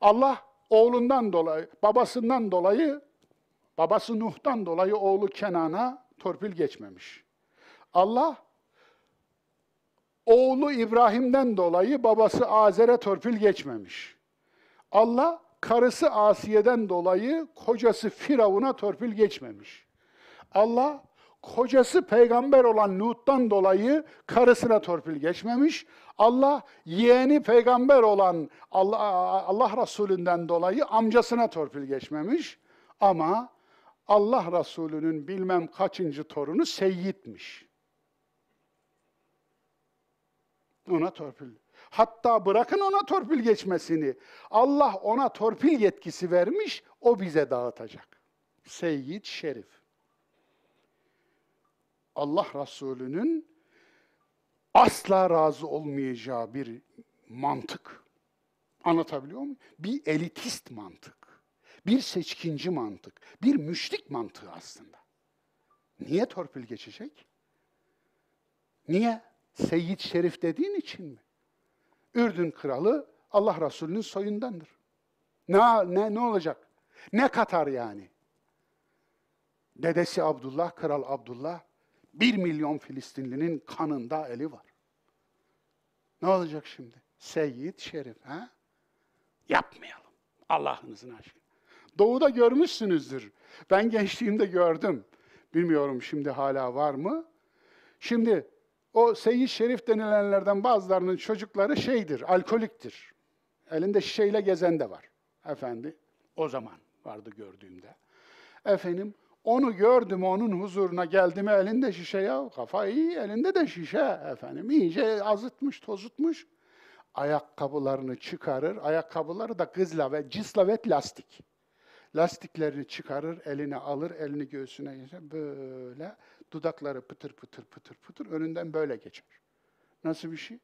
Allah oğlundan dolayı, babasından dolayı, babası Nuh'tan dolayı oğlu Kenan'a torpil geçmemiş. Allah oğlu İbrahim'den dolayı babası Azer'e torpil geçmemiş. Allah karısı Asiye'den dolayı kocası Firavun'a torpil geçmemiş. Allah kocası peygamber olan Lut'tan dolayı karısına torpil geçmemiş. Allah yeğeni peygamber olan Allah, Allah Resulünden dolayı amcasına torpil geçmemiş. Ama Allah Resulü'nün bilmem kaçıncı torunu Seyyid'miş. Ona torpil. Hatta bırakın ona torpil geçmesini. Allah ona torpil yetkisi vermiş, o bize dağıtacak. Seyyid Şerif. Allah Resulü'nün asla razı olmayacağı bir mantık. Anlatabiliyor muyum? Bir elitist mantık. Bir seçkinci mantık. Bir müşrik mantığı aslında. Niye torpil geçecek? Niye? Seyyid Şerif dediğin için mi? Ürdün kralı Allah Resulü'nün soyundandır. Ne, ne, ne olacak? Ne katar yani? Dedesi Abdullah, Kral Abdullah, bir milyon Filistinlinin kanında eli var. Ne olacak şimdi? Seyyid Şerif, ha? Yapmayalım. Allah'ınızın aşkına. Doğuda görmüşsünüzdür. Ben gençliğimde gördüm. Bilmiyorum şimdi hala var mı? Şimdi o Seyyid Şerif denilenlerden bazılarının çocukları şeydir, alkoliktir. Elinde şişeyle gezen de var. Efendi, o zaman vardı gördüğümde. Efendim, onu gördüm, onun huzuruna geldim, elinde şişe ya, kafa iyi, elinde de şişe efendim. iyice azıtmış, tozutmuş. Ayakkabılarını çıkarır, ayakkabıları da kızla ve cislavet lastik. Lastiklerini çıkarır, eline alır, elini göğsüne böyle dudakları pıtır pıtır pıtır pıtır önünden böyle geçer. Nasıl bir şey?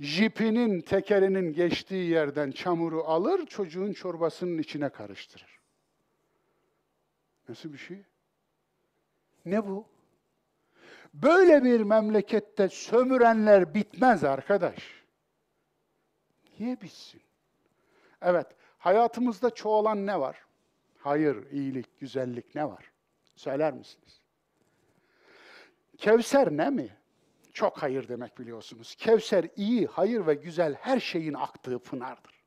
Jipinin tekerinin geçtiği yerden çamuru alır, çocuğun çorbasının içine karıştırır. Nasıl bir şey? Ne bu? Böyle bir memlekette sömürenler bitmez arkadaş. Niye bitsin? Evet, hayatımızda çoğalan ne var? Hayır, iyilik, güzellik ne var? Söyler misiniz? Kevser ne mi? Çok hayır demek biliyorsunuz. Kevser iyi, hayır ve güzel her şeyin aktığı pınardır.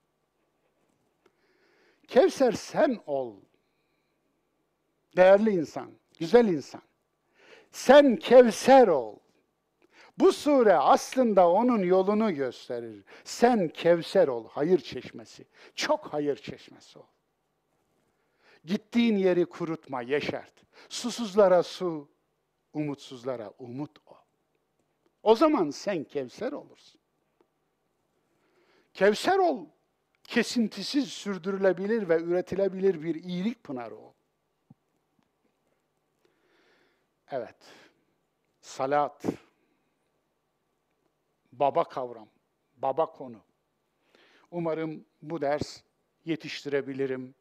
Kevser sen ol. Değerli insan, güzel insan. Sen Kevser ol. Bu sure aslında onun yolunu gösterir. Sen Kevser ol, hayır çeşmesi. Çok hayır çeşmesi ol. Gittiğin yeri kurutma, yeşert. Susuzlara su, umutsuzlara umut ol. O zaman sen Kevser olursun. Kevser ol, kesintisiz sürdürülebilir ve üretilebilir bir iyilik pınarı ol. Evet, salat, baba kavram, baba konu. Umarım bu ders yetiştirebilirim.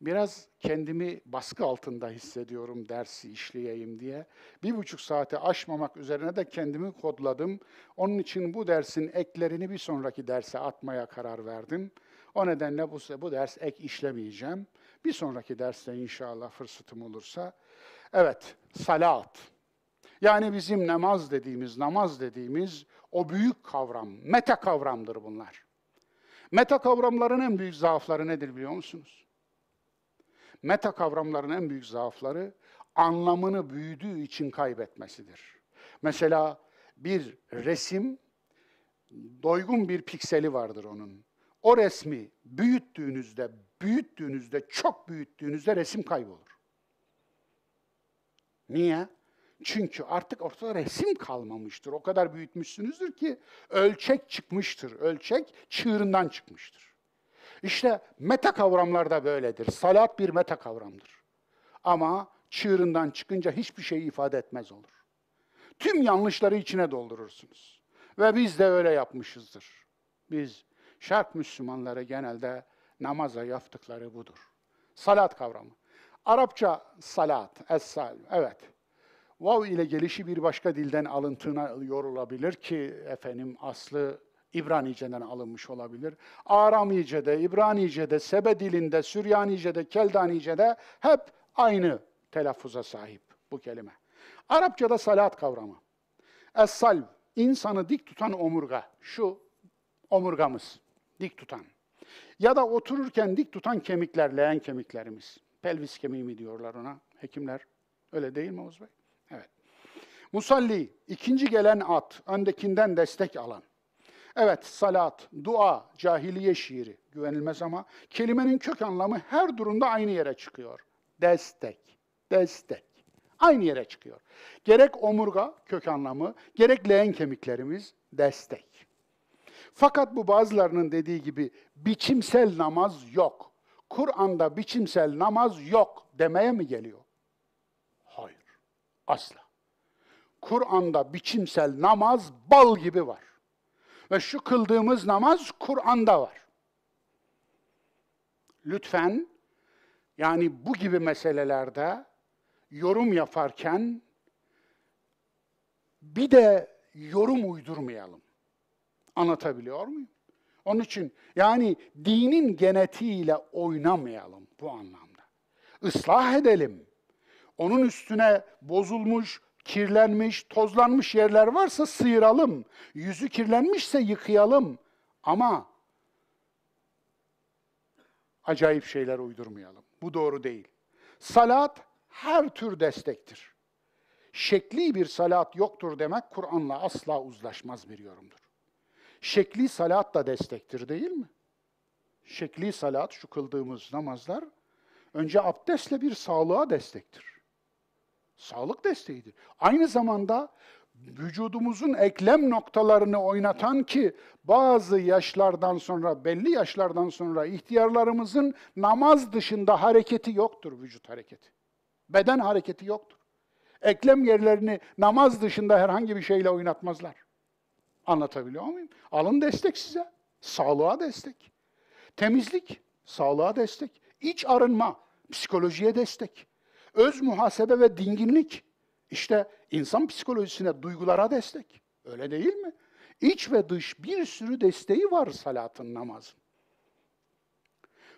Biraz kendimi baskı altında hissediyorum dersi işleyeyim diye. Bir buçuk saate aşmamak üzerine de kendimi kodladım. Onun için bu dersin eklerini bir sonraki derse atmaya karar verdim. O nedenle bu, bu ders ek işlemeyeceğim. Bir sonraki derste inşallah fırsatım olursa. Evet, salat. Yani bizim namaz dediğimiz, namaz dediğimiz o büyük kavram, meta kavramdır bunlar. Meta kavramların en büyük zaafları nedir biliyor musunuz? Meta kavramların en büyük zaafları anlamını büyüdüğü için kaybetmesidir. Mesela bir resim, doygun bir pikseli vardır onun. O resmi büyüttüğünüzde, büyüttüğünüzde, çok büyüttüğünüzde resim kaybolur. Niye? Çünkü artık ortada resim kalmamıştır. O kadar büyütmüşsünüzdür ki ölçek çıkmıştır. Ölçek çığırından çıkmıştır. İşte meta kavramlar da böyledir. Salat bir meta kavramdır. Ama çığırından çıkınca hiçbir şey ifade etmez olur. Tüm yanlışları içine doldurursunuz. Ve biz de öyle yapmışızdır. Biz şark Müslümanları genelde namaza yaptıkları budur. Salat kavramı. Arapça salat, es evet. vav ile gelişi bir başka dilden alıntına yorulabilir ki efendim aslı İbranice'den alınmış olabilir. Aramice'de, İbranice'de, Sebe dilinde, Süryanice'de, Keldanice'de hep aynı telaffuza sahip bu kelime. Arapçada salat kavramı. Es-salv, insanı dik tutan omurga. Şu omurgamız, dik tutan. Ya da otururken dik tutan kemikler, leğen kemiklerimiz. Pelvis kemiği mi diyorlar ona hekimler? Öyle değil mi Oğuz Bey? Evet. Musalli, ikinci gelen at, öndekinden destek alan. Evet, salat, dua, cahiliye şiiri güvenilmez ama kelimenin kök anlamı her durumda aynı yere çıkıyor. Destek, destek. Aynı yere çıkıyor. Gerek omurga kök anlamı, gerek leğen kemiklerimiz destek. Fakat bu bazılarının dediği gibi biçimsel namaz yok. Kur'an'da biçimsel namaz yok demeye mi geliyor? Hayır, asla. Kur'an'da biçimsel namaz bal gibi var. Ve şu kıldığımız namaz Kur'an'da var. Lütfen yani bu gibi meselelerde yorum yaparken bir de yorum uydurmayalım. Anlatabiliyor muyum? Onun için yani dinin genetiğiyle oynamayalım bu anlamda. Islah edelim. Onun üstüne bozulmuş, kirlenmiş, tozlanmış yerler varsa sıyıralım. Yüzü kirlenmişse yıkayalım. Ama acayip şeyler uydurmayalım. Bu doğru değil. Salat her tür destektir. Şekli bir salat yoktur demek Kur'an'la asla uzlaşmaz bir yorumdur. Şekli salat da destektir değil mi? Şekli salat, şu kıldığımız namazlar, önce abdestle bir sağlığa destektir. Sağlık desteğidir. Aynı zamanda vücudumuzun eklem noktalarını oynatan ki bazı yaşlardan sonra, belli yaşlardan sonra ihtiyarlarımızın namaz dışında hareketi yoktur vücut hareketi. Beden hareketi yoktur. Eklem yerlerini namaz dışında herhangi bir şeyle oynatmazlar. Anlatabiliyor muyum? Alın destek size. Sağlığa destek. Temizlik, sağlığa destek. İç arınma, psikolojiye destek. Öz muhasebe ve dinginlik, işte insan psikolojisine, duygulara destek. Öyle değil mi? İç ve dış bir sürü desteği var salatın, namazın.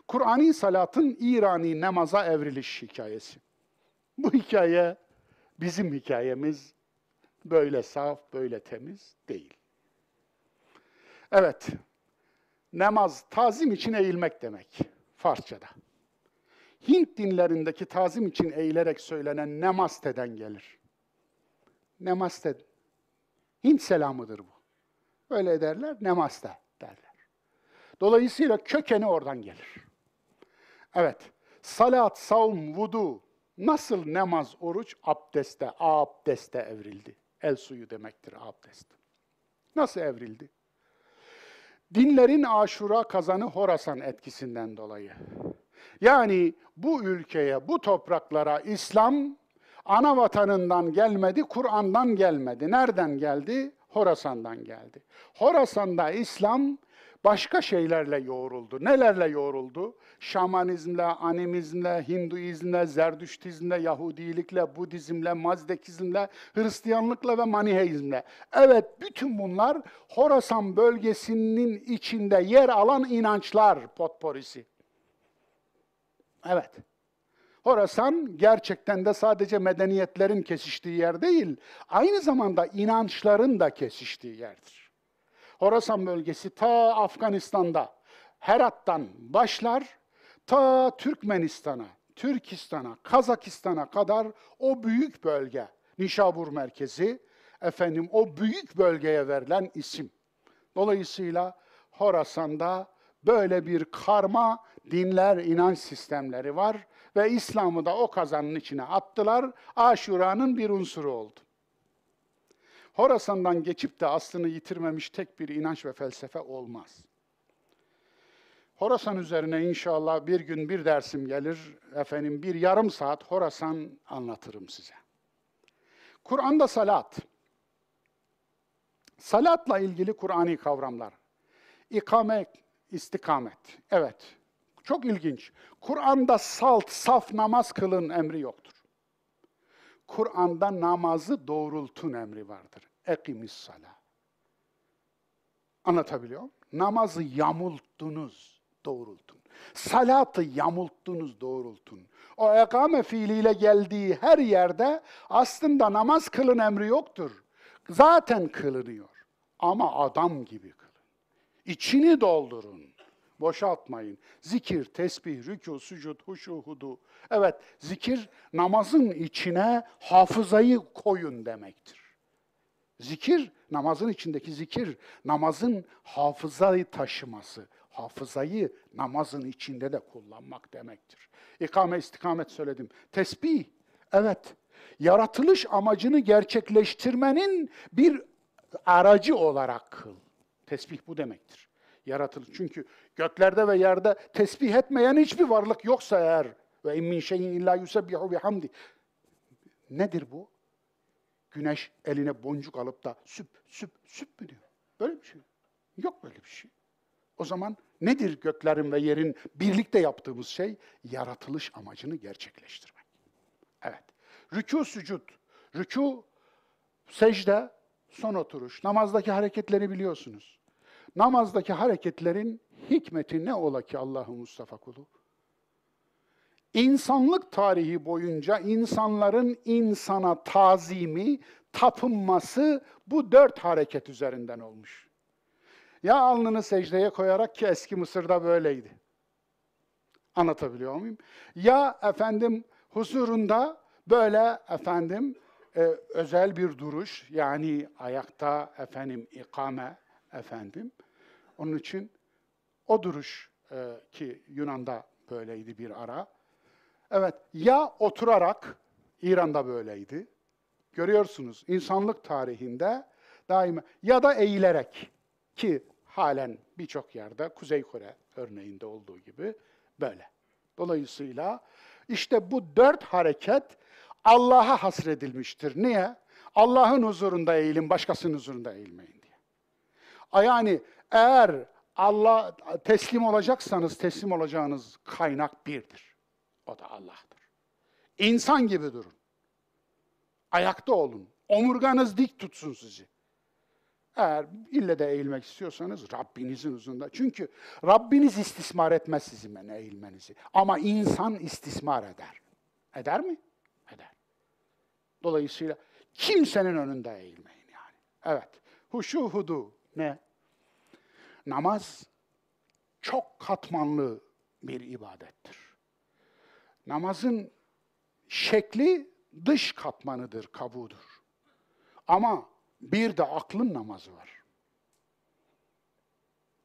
Kur'an'ın salatın İrani namaza evriliş hikayesi. Bu hikaye bizim hikayemiz böyle saf, böyle temiz değil. Evet, namaz tazim için eğilmek demek Farsçada. Hint dinlerindeki tazim için eğilerek söylenen namaste'den gelir. Namaste. Hint selamıdır bu. Öyle derler, namaste derler. Dolayısıyla kökeni oradan gelir. Evet, salat, savm, vudu, nasıl namaz, oruç abdeste, abdeste evrildi. El suyu demektir abdest. Nasıl evrildi? Dinlerin aşura kazanı Horasan etkisinden dolayı. Yani bu ülkeye, bu topraklara İslam ana vatanından gelmedi, Kur'an'dan gelmedi. Nereden geldi? Horasan'dan geldi. Horasan'da İslam başka şeylerle yoğruldu. Nelerle yoğruldu? Şamanizmle, animizmle, Hinduizmle, Zerdüştizmle, Yahudilikle, Budizmle, Mazdekizmle, Hristiyanlıkla ve Maniheizmle. Evet, bütün bunlar Horasan bölgesinin içinde yer alan inançlar potporisi. Evet. Horasan gerçekten de sadece medeniyetlerin kesiştiği yer değil, aynı zamanda inançların da kesiştiği yerdir. Horasan bölgesi ta Afganistan'da, Herat'tan başlar, ta Türkmenistan'a, Türkistan'a, Kazakistan'a kadar o büyük bölge, Nişabur merkezi, efendim o büyük bölgeye verilen isim. Dolayısıyla Horasan'da böyle bir karma dinler, inanç sistemleri var ve İslam'ı da o kazanın içine attılar. Aşura'nın bir unsuru oldu. Horasan'dan geçip de aslını yitirmemiş tek bir inanç ve felsefe olmaz. Horasan üzerine inşallah bir gün bir dersim gelir. Efendim bir yarım saat Horasan anlatırım size. Kur'an'da salat. Salatla ilgili Kur'ani kavramlar. İkamet, istikamet. Evet, çok ilginç. Kur'an'da salt, saf namaz kılın emri yoktur. Kur'an'da namazı doğrultun emri vardır. Ekimis sala. Anlatabiliyor muyum? Namazı yamulttunuz, doğrultun. Salatı yamulttunuz, doğrultun. O ekame fiiliyle geldiği her yerde aslında namaz kılın emri yoktur. Zaten kılınıyor. Ama adam gibi kılın. İçini doldurun. Boşaltmayın. Zikir, tesbih, rükû, sucud, huşu, hudu. Evet, zikir namazın içine hafızayı koyun demektir. Zikir, namazın içindeki zikir, namazın hafızayı taşıması, hafızayı namazın içinde de kullanmak demektir. İkame, istikamet söyledim. Tesbih, evet, yaratılış amacını gerçekleştirmenin bir aracı olarak kıl. Tesbih bu demektir. Yaratılış. Çünkü göklerde ve yerde tesbih etmeyen hiçbir varlık yoksa eğer ve in şeyin illa yusebbihu bihamdi. Nedir bu? Güneş eline boncuk alıp da süp süp süp mü diyor? Böyle bir şey. Yok böyle bir şey. O zaman nedir göklerin ve yerin birlikte yaptığımız şey? Yaratılış amacını gerçekleştirmek. Evet. Rükû sücud. Rükû, secde, son oturuş. Namazdaki hareketleri biliyorsunuz. Namazdaki hareketlerin hikmeti ne ola ki Allah'ın Mustafa kulu? İnsanlık tarihi boyunca insanların insana tazimi, tapınması bu dört hareket üzerinden olmuş. Ya alnını secdeye koyarak ki eski Mısır'da böyleydi. Anlatabiliyor muyum? Ya efendim huzurunda böyle efendim e, özel bir duruş yani ayakta efendim ikame efendim. Onun için o duruş e, ki Yunan'da böyleydi bir ara. Evet, ya oturarak, İran'da böyleydi. Görüyorsunuz insanlık tarihinde daima ya da eğilerek ki halen birçok yerde Kuzey Kore örneğinde olduğu gibi böyle. Dolayısıyla işte bu dört hareket Allah'a hasredilmiştir. Niye? Allah'ın huzurunda eğilin, başkasının huzurunda eğilmeyin. Yani eğer Allah teslim olacaksanız teslim olacağınız kaynak birdir. O da Allah'tır. İnsan gibi durun. Ayakta olun. Omurganız dik tutsun sizi. Eğer ille de eğilmek istiyorsanız Rabbinizin huzurunda. Çünkü Rabbiniz istismar etmez sizin eğilmenizi. Ama insan istismar eder. Eder mi? Eder. Dolayısıyla kimsenin önünde eğilmeyin yani. Evet. Huşu hudu ne? Namaz çok katmanlı bir ibadettir. Namazın şekli dış katmanıdır, kabuğudur. Ama bir de aklın namazı var.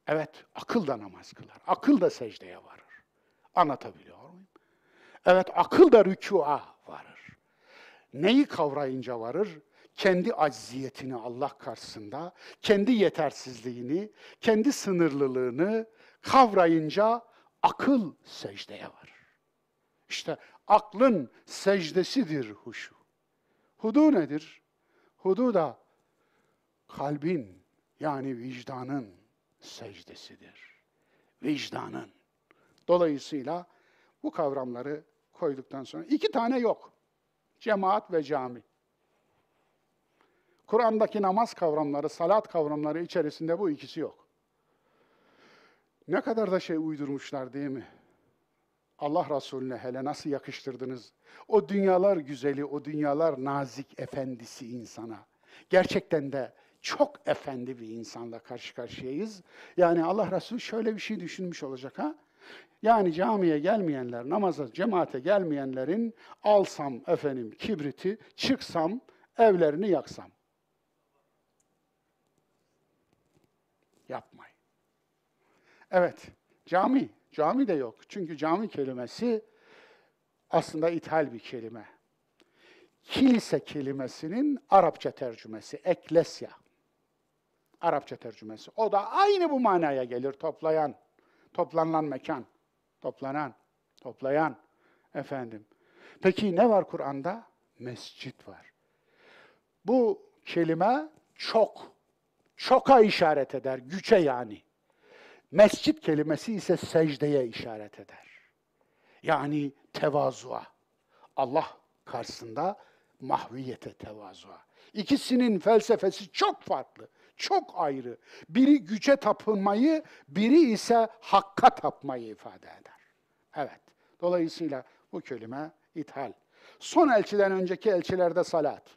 Evet, akıl da namaz kılar. Akıl da secdeye varır. Anlatabiliyor muyum? Evet, akıl da rükûa varır. Neyi kavrayınca varır? Kendi acziyetini Allah karşısında, kendi yetersizliğini, kendi sınırlılığını kavrayınca akıl secdeye varır. İşte aklın secdesidir huşu. Hudu nedir? Hudu da kalbin yani vicdanın secdesidir. Vicdanın. Dolayısıyla bu kavramları koyduktan sonra iki tane yok. Cemaat ve cami. Kur'an'daki namaz kavramları, salat kavramları içerisinde bu ikisi yok. Ne kadar da şey uydurmuşlar değil mi? Allah Resulüne hele nasıl yakıştırdınız? O dünyalar güzeli, o dünyalar nazik efendisi insana. Gerçekten de çok efendi bir insanla karşı karşıyayız. Yani Allah Resulü şöyle bir şey düşünmüş olacak ha? Yani camiye gelmeyenler, namaza, cemaate gelmeyenlerin alsam efendim kibriti, çıksam, evlerini yaksam. Evet, cami. Cami de yok. Çünkü cami kelimesi aslında ithal bir kelime. Kilise kelimesinin Arapça tercümesi, eklesya. Arapça tercümesi. O da aynı bu manaya gelir, toplayan, toplanılan mekan, toplanan, toplayan efendim. Peki ne var Kur'an'da? Mescit var. Bu kelime çok, çoka işaret eder, güce yani. Mescit kelimesi ise secdeye işaret eder. Yani tevazuğa. Allah karşısında mahviyete tevazuğa. İkisinin felsefesi çok farklı, çok ayrı. Biri güce tapınmayı, biri ise hakka tapmayı ifade eder. Evet, dolayısıyla bu kelime ithal. Son elçiden önceki elçilerde salat.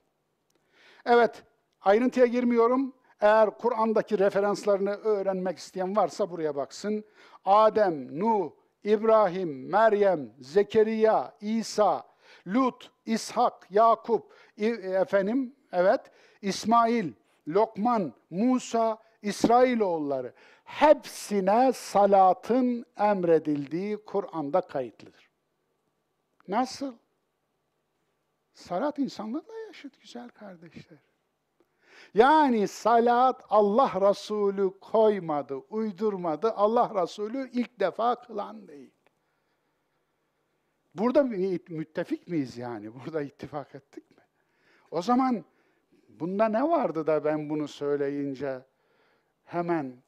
Evet, ayrıntıya girmiyorum. Eğer Kur'an'daki referanslarını öğrenmek isteyen varsa buraya baksın. Adem, Nuh, İbrahim, Meryem, Zekeriya, İsa, Lut, İshak, Yakup, efendim, evet, İsmail, Lokman, Musa, İsrailoğulları hepsine salatın emredildiği Kur'an'da kayıtlıdır. Nasıl? Salat insanlarla yaşıt güzel kardeşler. Yani salat Allah Resulü koymadı, uydurmadı. Allah Resulü ilk defa kılan değil. Burada müttefik miyiz yani? Burada ittifak ettik mi? O zaman bunda ne vardı da ben bunu söyleyince hemen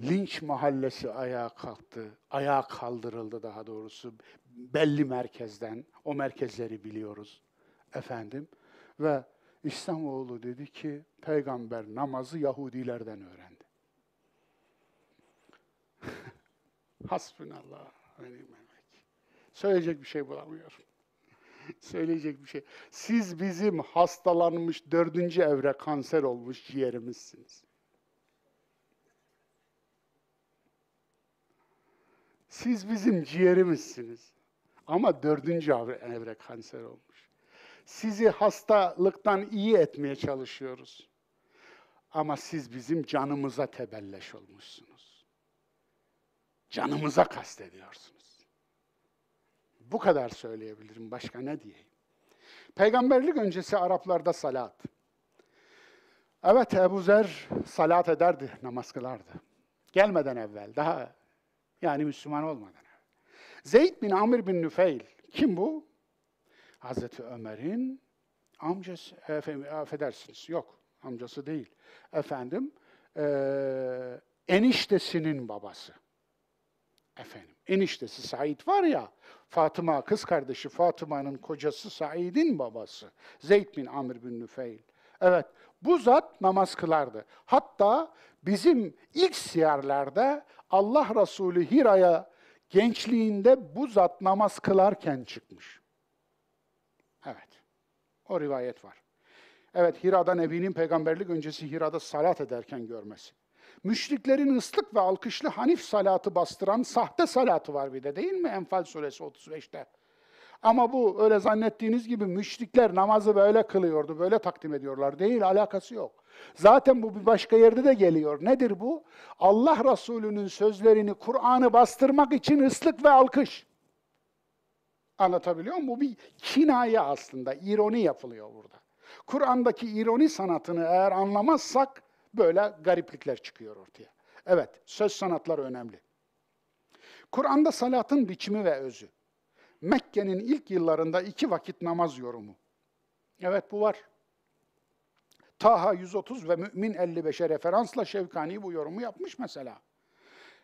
linç mahallesi ayağa kalktı, ayağa kaldırıldı daha doğrusu belli merkezden, o merkezleri biliyoruz efendim. Ve İslamoğlu dedi ki peygamber namazı Yahudilerden öğrendi. Hasbunallah. vekil. Söyleyecek bir şey bulamıyorum. Söyleyecek bir şey. Siz bizim hastalanmış dördüncü evre kanser olmuş ciğerimizsiniz. Siz bizim ciğerimizsiniz. Ama dördüncü evre kanser olmuş. Sizi hastalıktan iyi etmeye çalışıyoruz. Ama siz bizim canımıza tebelleş olmuşsunuz. Canımıza kastediyorsunuz. Bu kadar söyleyebilirim. Başka ne diyeyim? Peygamberlik öncesi Araplarda salat. Evet Ebu Zer salat ederdi, namaz kılardı. Gelmeden evvel, daha yani Müslüman olmadan evvel. Zeyd bin Amr bin Nüfeil, kim bu? Hazreti Ömer'in amcası, efendim, affedersiniz, yok amcası değil. Efendim, eee, eniştesinin babası. Efendim, eniştesi Said var ya, Fatıma, kız kardeşi Fatıma'nın kocası Said'in babası. Zeyd bin Amr bin Nüfeil. Evet, bu zat namaz kılardı. Hatta bizim ilk siyarlarda Allah Resulü Hira'ya gençliğinde bu zat namaz kılarken çıkmış. O rivayet var. Evet, Hira'da Nebi'nin peygamberlik öncesi Hira'da salat ederken görmesi. Müşriklerin ıslık ve alkışlı Hanif salatı bastıran sahte salatı var bir de değil mi? Enfal suresi 35'te. Ama bu öyle zannettiğiniz gibi müşrikler namazı böyle kılıyordu, böyle takdim ediyorlar. Değil, alakası yok. Zaten bu bir başka yerde de geliyor. Nedir bu? Allah Resulü'nün sözlerini, Kur'an'ı bastırmak için ıslık ve alkış. Anlatabiliyor muyum? Bu bir kinaye aslında, ironi yapılıyor burada. Kur'an'daki ironi sanatını eğer anlamazsak böyle gariplikler çıkıyor ortaya. Evet, söz sanatları önemli. Kur'an'da salatın biçimi ve özü. Mekke'nin ilk yıllarında iki vakit namaz yorumu. Evet bu var. Taha 130 ve Mü'min 55'e referansla Şevkani bu yorumu yapmış mesela.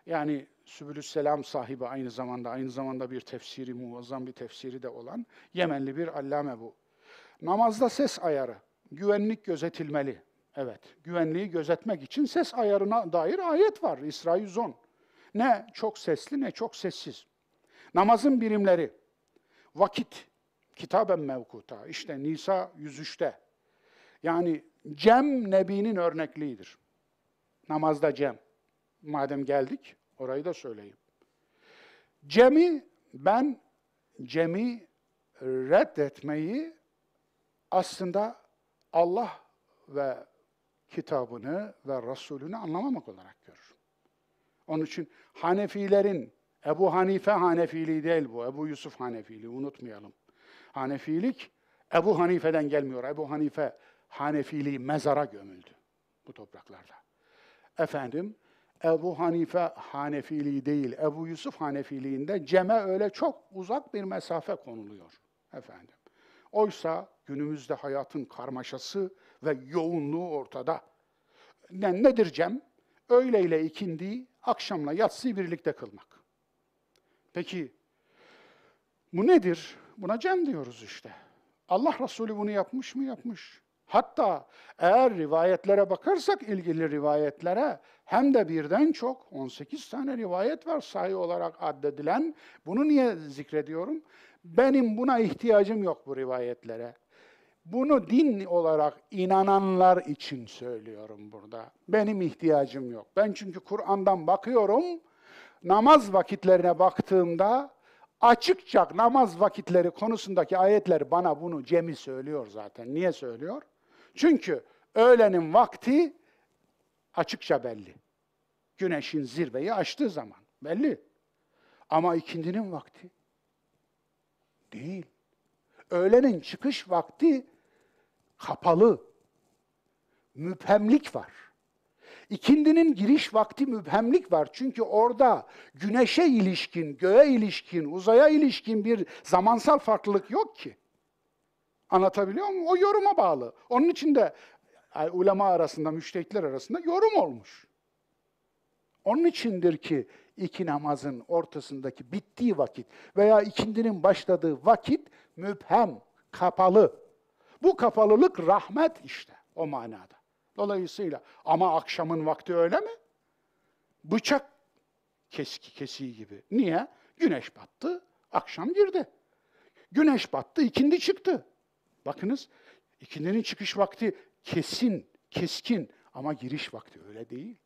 Yani Sübülüsselam sahibi aynı zamanda, aynı zamanda bir tefsiri, muazzam bir tefsiri de olan Yemenli bir allame bu. Namazda ses ayarı, güvenlik gözetilmeli. Evet, güvenliği gözetmek için ses ayarına dair ayet var İsra 110. Ne çok sesli ne çok sessiz. Namazın birimleri, vakit, kitaben mevkuta, işte Nisa 103'te. Yani cem Nebi'nin örnekliğidir. Namazda cem. Madem geldik, orayı da söyleyeyim. Cemi, ben cemi reddetmeyi aslında Allah ve kitabını ve Resulünü anlamamak olarak görürüm. Onun için Hanefilerin, Ebu Hanife Hanefiliği değil bu, Ebu Yusuf Hanefiliği unutmayalım. Hanefilik Ebu Hanife'den gelmiyor. Ebu Hanife Hanefiliği mezara gömüldü bu topraklarda. Efendim, Ebu Hanife Hanefiliği değil, Ebu Yusuf Hanefiliğinde ceme öyle çok uzak bir mesafe konuluyor efendim. Oysa günümüzde hayatın karmaşası ve yoğunluğu ortada. Ne, nedir cem? Öğle ile ikindi, akşamla yatsıyı birlikte kılmak. Peki bu nedir? Buna cem diyoruz işte. Allah Resulü bunu yapmış mı? Yapmış. Hatta eğer rivayetlere bakarsak ilgili rivayetlere hem de birden çok 18 tane rivayet var sayı olarak addedilen. Bunu niye zikrediyorum? Benim buna ihtiyacım yok bu rivayetlere. Bunu din olarak inananlar için söylüyorum burada. Benim ihtiyacım yok. Ben çünkü Kur'an'dan bakıyorum, namaz vakitlerine baktığımda açıkça namaz vakitleri konusundaki ayetler bana bunu Cem'i söylüyor zaten. Niye söylüyor? Çünkü öğlenin vakti açıkça belli. Güneşin zirveyi aştığı zaman belli. Ama ikindinin vakti değil. Öğlenin çıkış vakti kapalı. Müphemlik var. İkindinin giriş vakti müphemlik var. Çünkü orada güneşe ilişkin, göğe ilişkin, uzaya ilişkin bir zamansal farklılık yok ki. Anlatabiliyor muyum? O yoruma bağlı. Onun için de yani ulema arasında, müştehitler arasında yorum olmuş. Onun içindir ki iki namazın ortasındaki bittiği vakit veya ikindinin başladığı vakit müphem, kapalı. Bu kapalılık rahmet işte o manada. Dolayısıyla ama akşamın vakti öyle mi? Bıçak keski kesiği gibi. Niye? Güneş battı, akşam girdi. Güneş battı, ikindi çıktı. Bakınız, ikindinin çıkış vakti kesin, keskin ama giriş vakti öyle değil.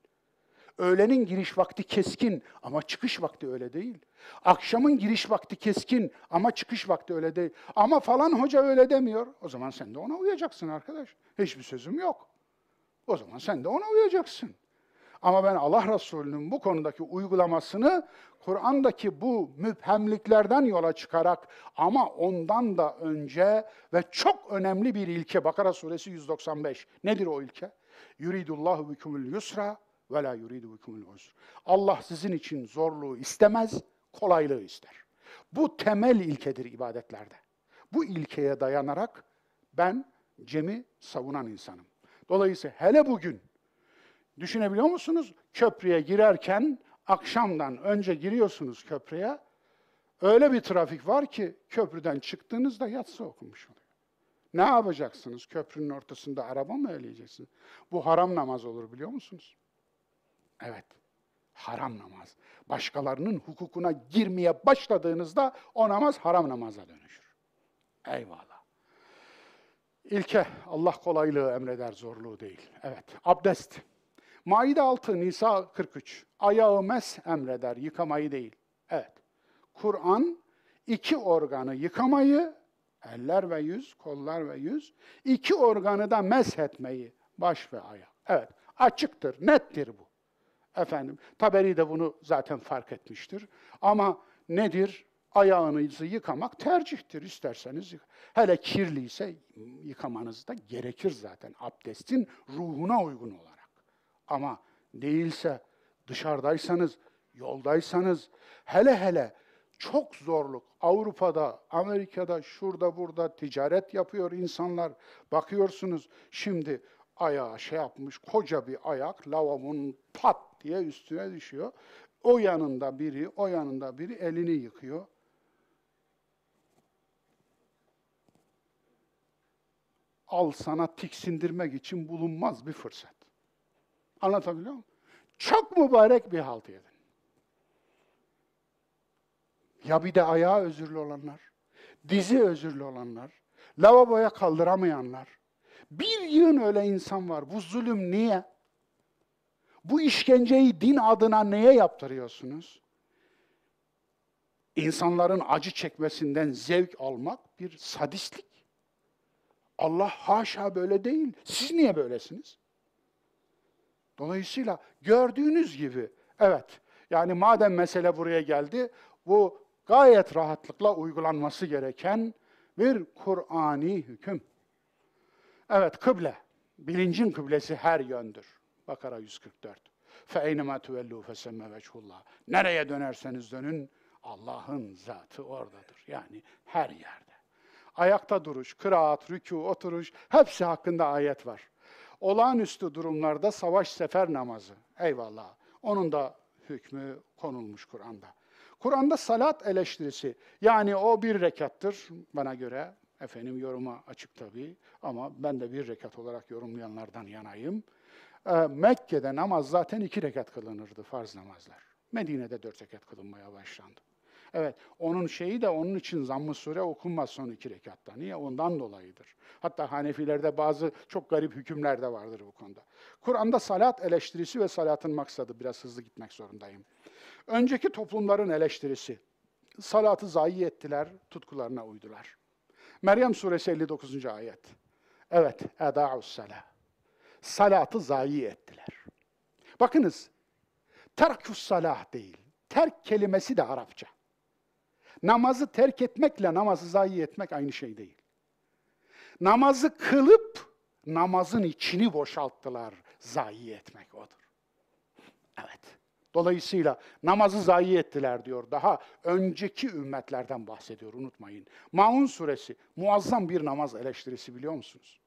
Öğlenin giriş vakti keskin ama çıkış vakti öyle değil. Akşamın giriş vakti keskin ama çıkış vakti öyle değil. Ama falan hoca öyle demiyor. O zaman sen de ona uyacaksın arkadaş. Hiçbir sözüm yok. O zaman sen de ona uyacaksın. Ama ben Allah Resulü'nün bu konudaki uygulamasını Kur'an'daki bu müphemliklerden yola çıkarak ama ondan da önce ve çok önemli bir ilke Bakara suresi 195. Nedir o ilke? Yuridullahu bikumul yusra ve la yuridu bikumul usr. Allah sizin için zorluğu istemez, kolaylığı ister. Bu temel ilkedir ibadetlerde. Bu ilkeye dayanarak ben Cem'i savunan insanım. Dolayısıyla hele bugün düşünebiliyor musunuz? Köprüye girerken akşamdan önce giriyorsunuz köprüye. Öyle bir trafik var ki köprüden çıktığınızda yatsı okumuş oluyor. Ne yapacaksınız? Köprünün ortasında araba mı eleyeceksiniz? Bu haram namaz olur biliyor musunuz? Evet, haram namaz. Başkalarının hukukuna girmeye başladığınızda o namaz haram namaza dönüşür. Eyvallah. İlke, Allah kolaylığı emreder, zorluğu değil. Evet, abdest. Maide 6, Nisa 43. Ayağı mes emreder, yıkamayı değil. Evet. Kur'an iki organı yıkamayı, eller ve yüz, kollar ve yüz, iki organı da mes etmeyi, baş ve ayak. Evet, açıktır, nettir bu. Efendim, Taberi de bunu zaten fark etmiştir. Ama nedir? Ayağınızı yıkamak tercihtir isterseniz. Hele kirliyse yıkamanız da gerekir zaten abdestin ruhuna uygun olarak. Ama değilse dışarıdaysanız, yoldaysanız, hele hele çok zorluk. Avrupa'da, Amerika'da, şurada burada ticaret yapıyor insanlar. Bakıyorsunuz şimdi ayağı şey yapmış, koca bir ayak lavabonun pat diye üstüne düşüyor. O yanında biri, o yanında biri elini yıkıyor. Al sana tiksindirmek için bulunmaz bir fırsat. Anlatabiliyor muyum? Çok mübarek bir halt yedin. Ya bir de ayağı özürlü olanlar, dizi özürlü olanlar, lavaboya kaldıramayanlar. Bir yığın öyle insan var. Bu zulüm niye? Bu işkenceyi din adına neye yaptırıyorsunuz? İnsanların acı çekmesinden zevk almak bir sadistlik. Allah haşa böyle değil. Siz niye böylesiniz? Dolayısıyla gördüğünüz gibi, evet, yani madem mesele buraya geldi, bu gayet rahatlıkla uygulanması gereken bir Kur'ani hüküm. Evet, kıble. Bilincin kıblesi her yöndür. Bakara 144. فَاَيْنَمَا تُوَلُّوا فَسَمَّ وَجْهُ Nereye dönerseniz dönün, Allah'ın zatı oradadır. Yani her yerde. Ayakta duruş, kıraat, rükû, oturuş, hepsi hakkında ayet var. Olağanüstü durumlarda savaş sefer namazı. Eyvallah. Onun da hükmü konulmuş Kur'an'da. Kur'an'da salat eleştirisi. Yani o bir rekattır bana göre. Efendim yoruma açık tabii ama ben de bir rekat olarak yorumlayanlardan yanayım. Ee, Mekke'de namaz zaten iki rekat kılınırdı farz namazlar. Medine'de dört rekat kılınmaya başlandı. Evet, onun şeyi de onun için zamm-ı sure okunmaz son iki rekatta. Niye? Ondan dolayıdır. Hatta Hanefilerde bazı çok garip hükümler de vardır bu konuda. Kur'an'da salat eleştirisi ve salatın maksadı. Biraz hızlı gitmek zorundayım. Önceki toplumların eleştirisi. Salatı zayi ettiler, tutkularına uydular. Meryem suresi 59. ayet. Evet, eda'us salah. Salatı zayi ettiler. Bakınız, terkus salah değil. Terk kelimesi de Arapça. Namazı terk etmekle namazı zayi etmek aynı şey değil. Namazı kılıp namazın içini boşalttılar. Zayi etmek odur. Evet. Dolayısıyla namazı zayi ettiler diyor. Daha önceki ümmetlerden bahsediyor unutmayın. Maun suresi muazzam bir namaz eleştirisi biliyor musunuz?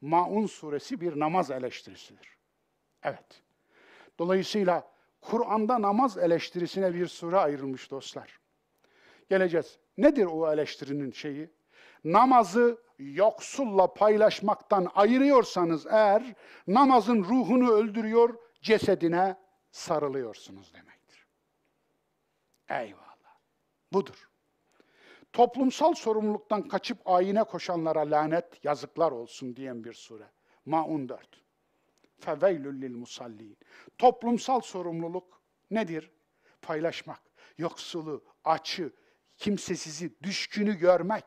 Maun suresi bir namaz eleştirisidir. Evet. Dolayısıyla Kur'an'da namaz eleştirisine bir sure ayrılmış dostlar. Geleceğiz. Nedir o eleştirinin şeyi? Namazı yoksulla paylaşmaktan ayırıyorsanız eğer namazın ruhunu öldürüyor, cesedine sarılıyorsunuz demektir. Eyvallah. Budur. Toplumsal sorumluluktan kaçıp ayine koşanlara lanet, yazıklar olsun diyen bir sure. Maun 4. Feveylül lil musallin. Toplumsal sorumluluk nedir? Paylaşmak, yoksulu, açı, kimsesizi, düşkünü görmek.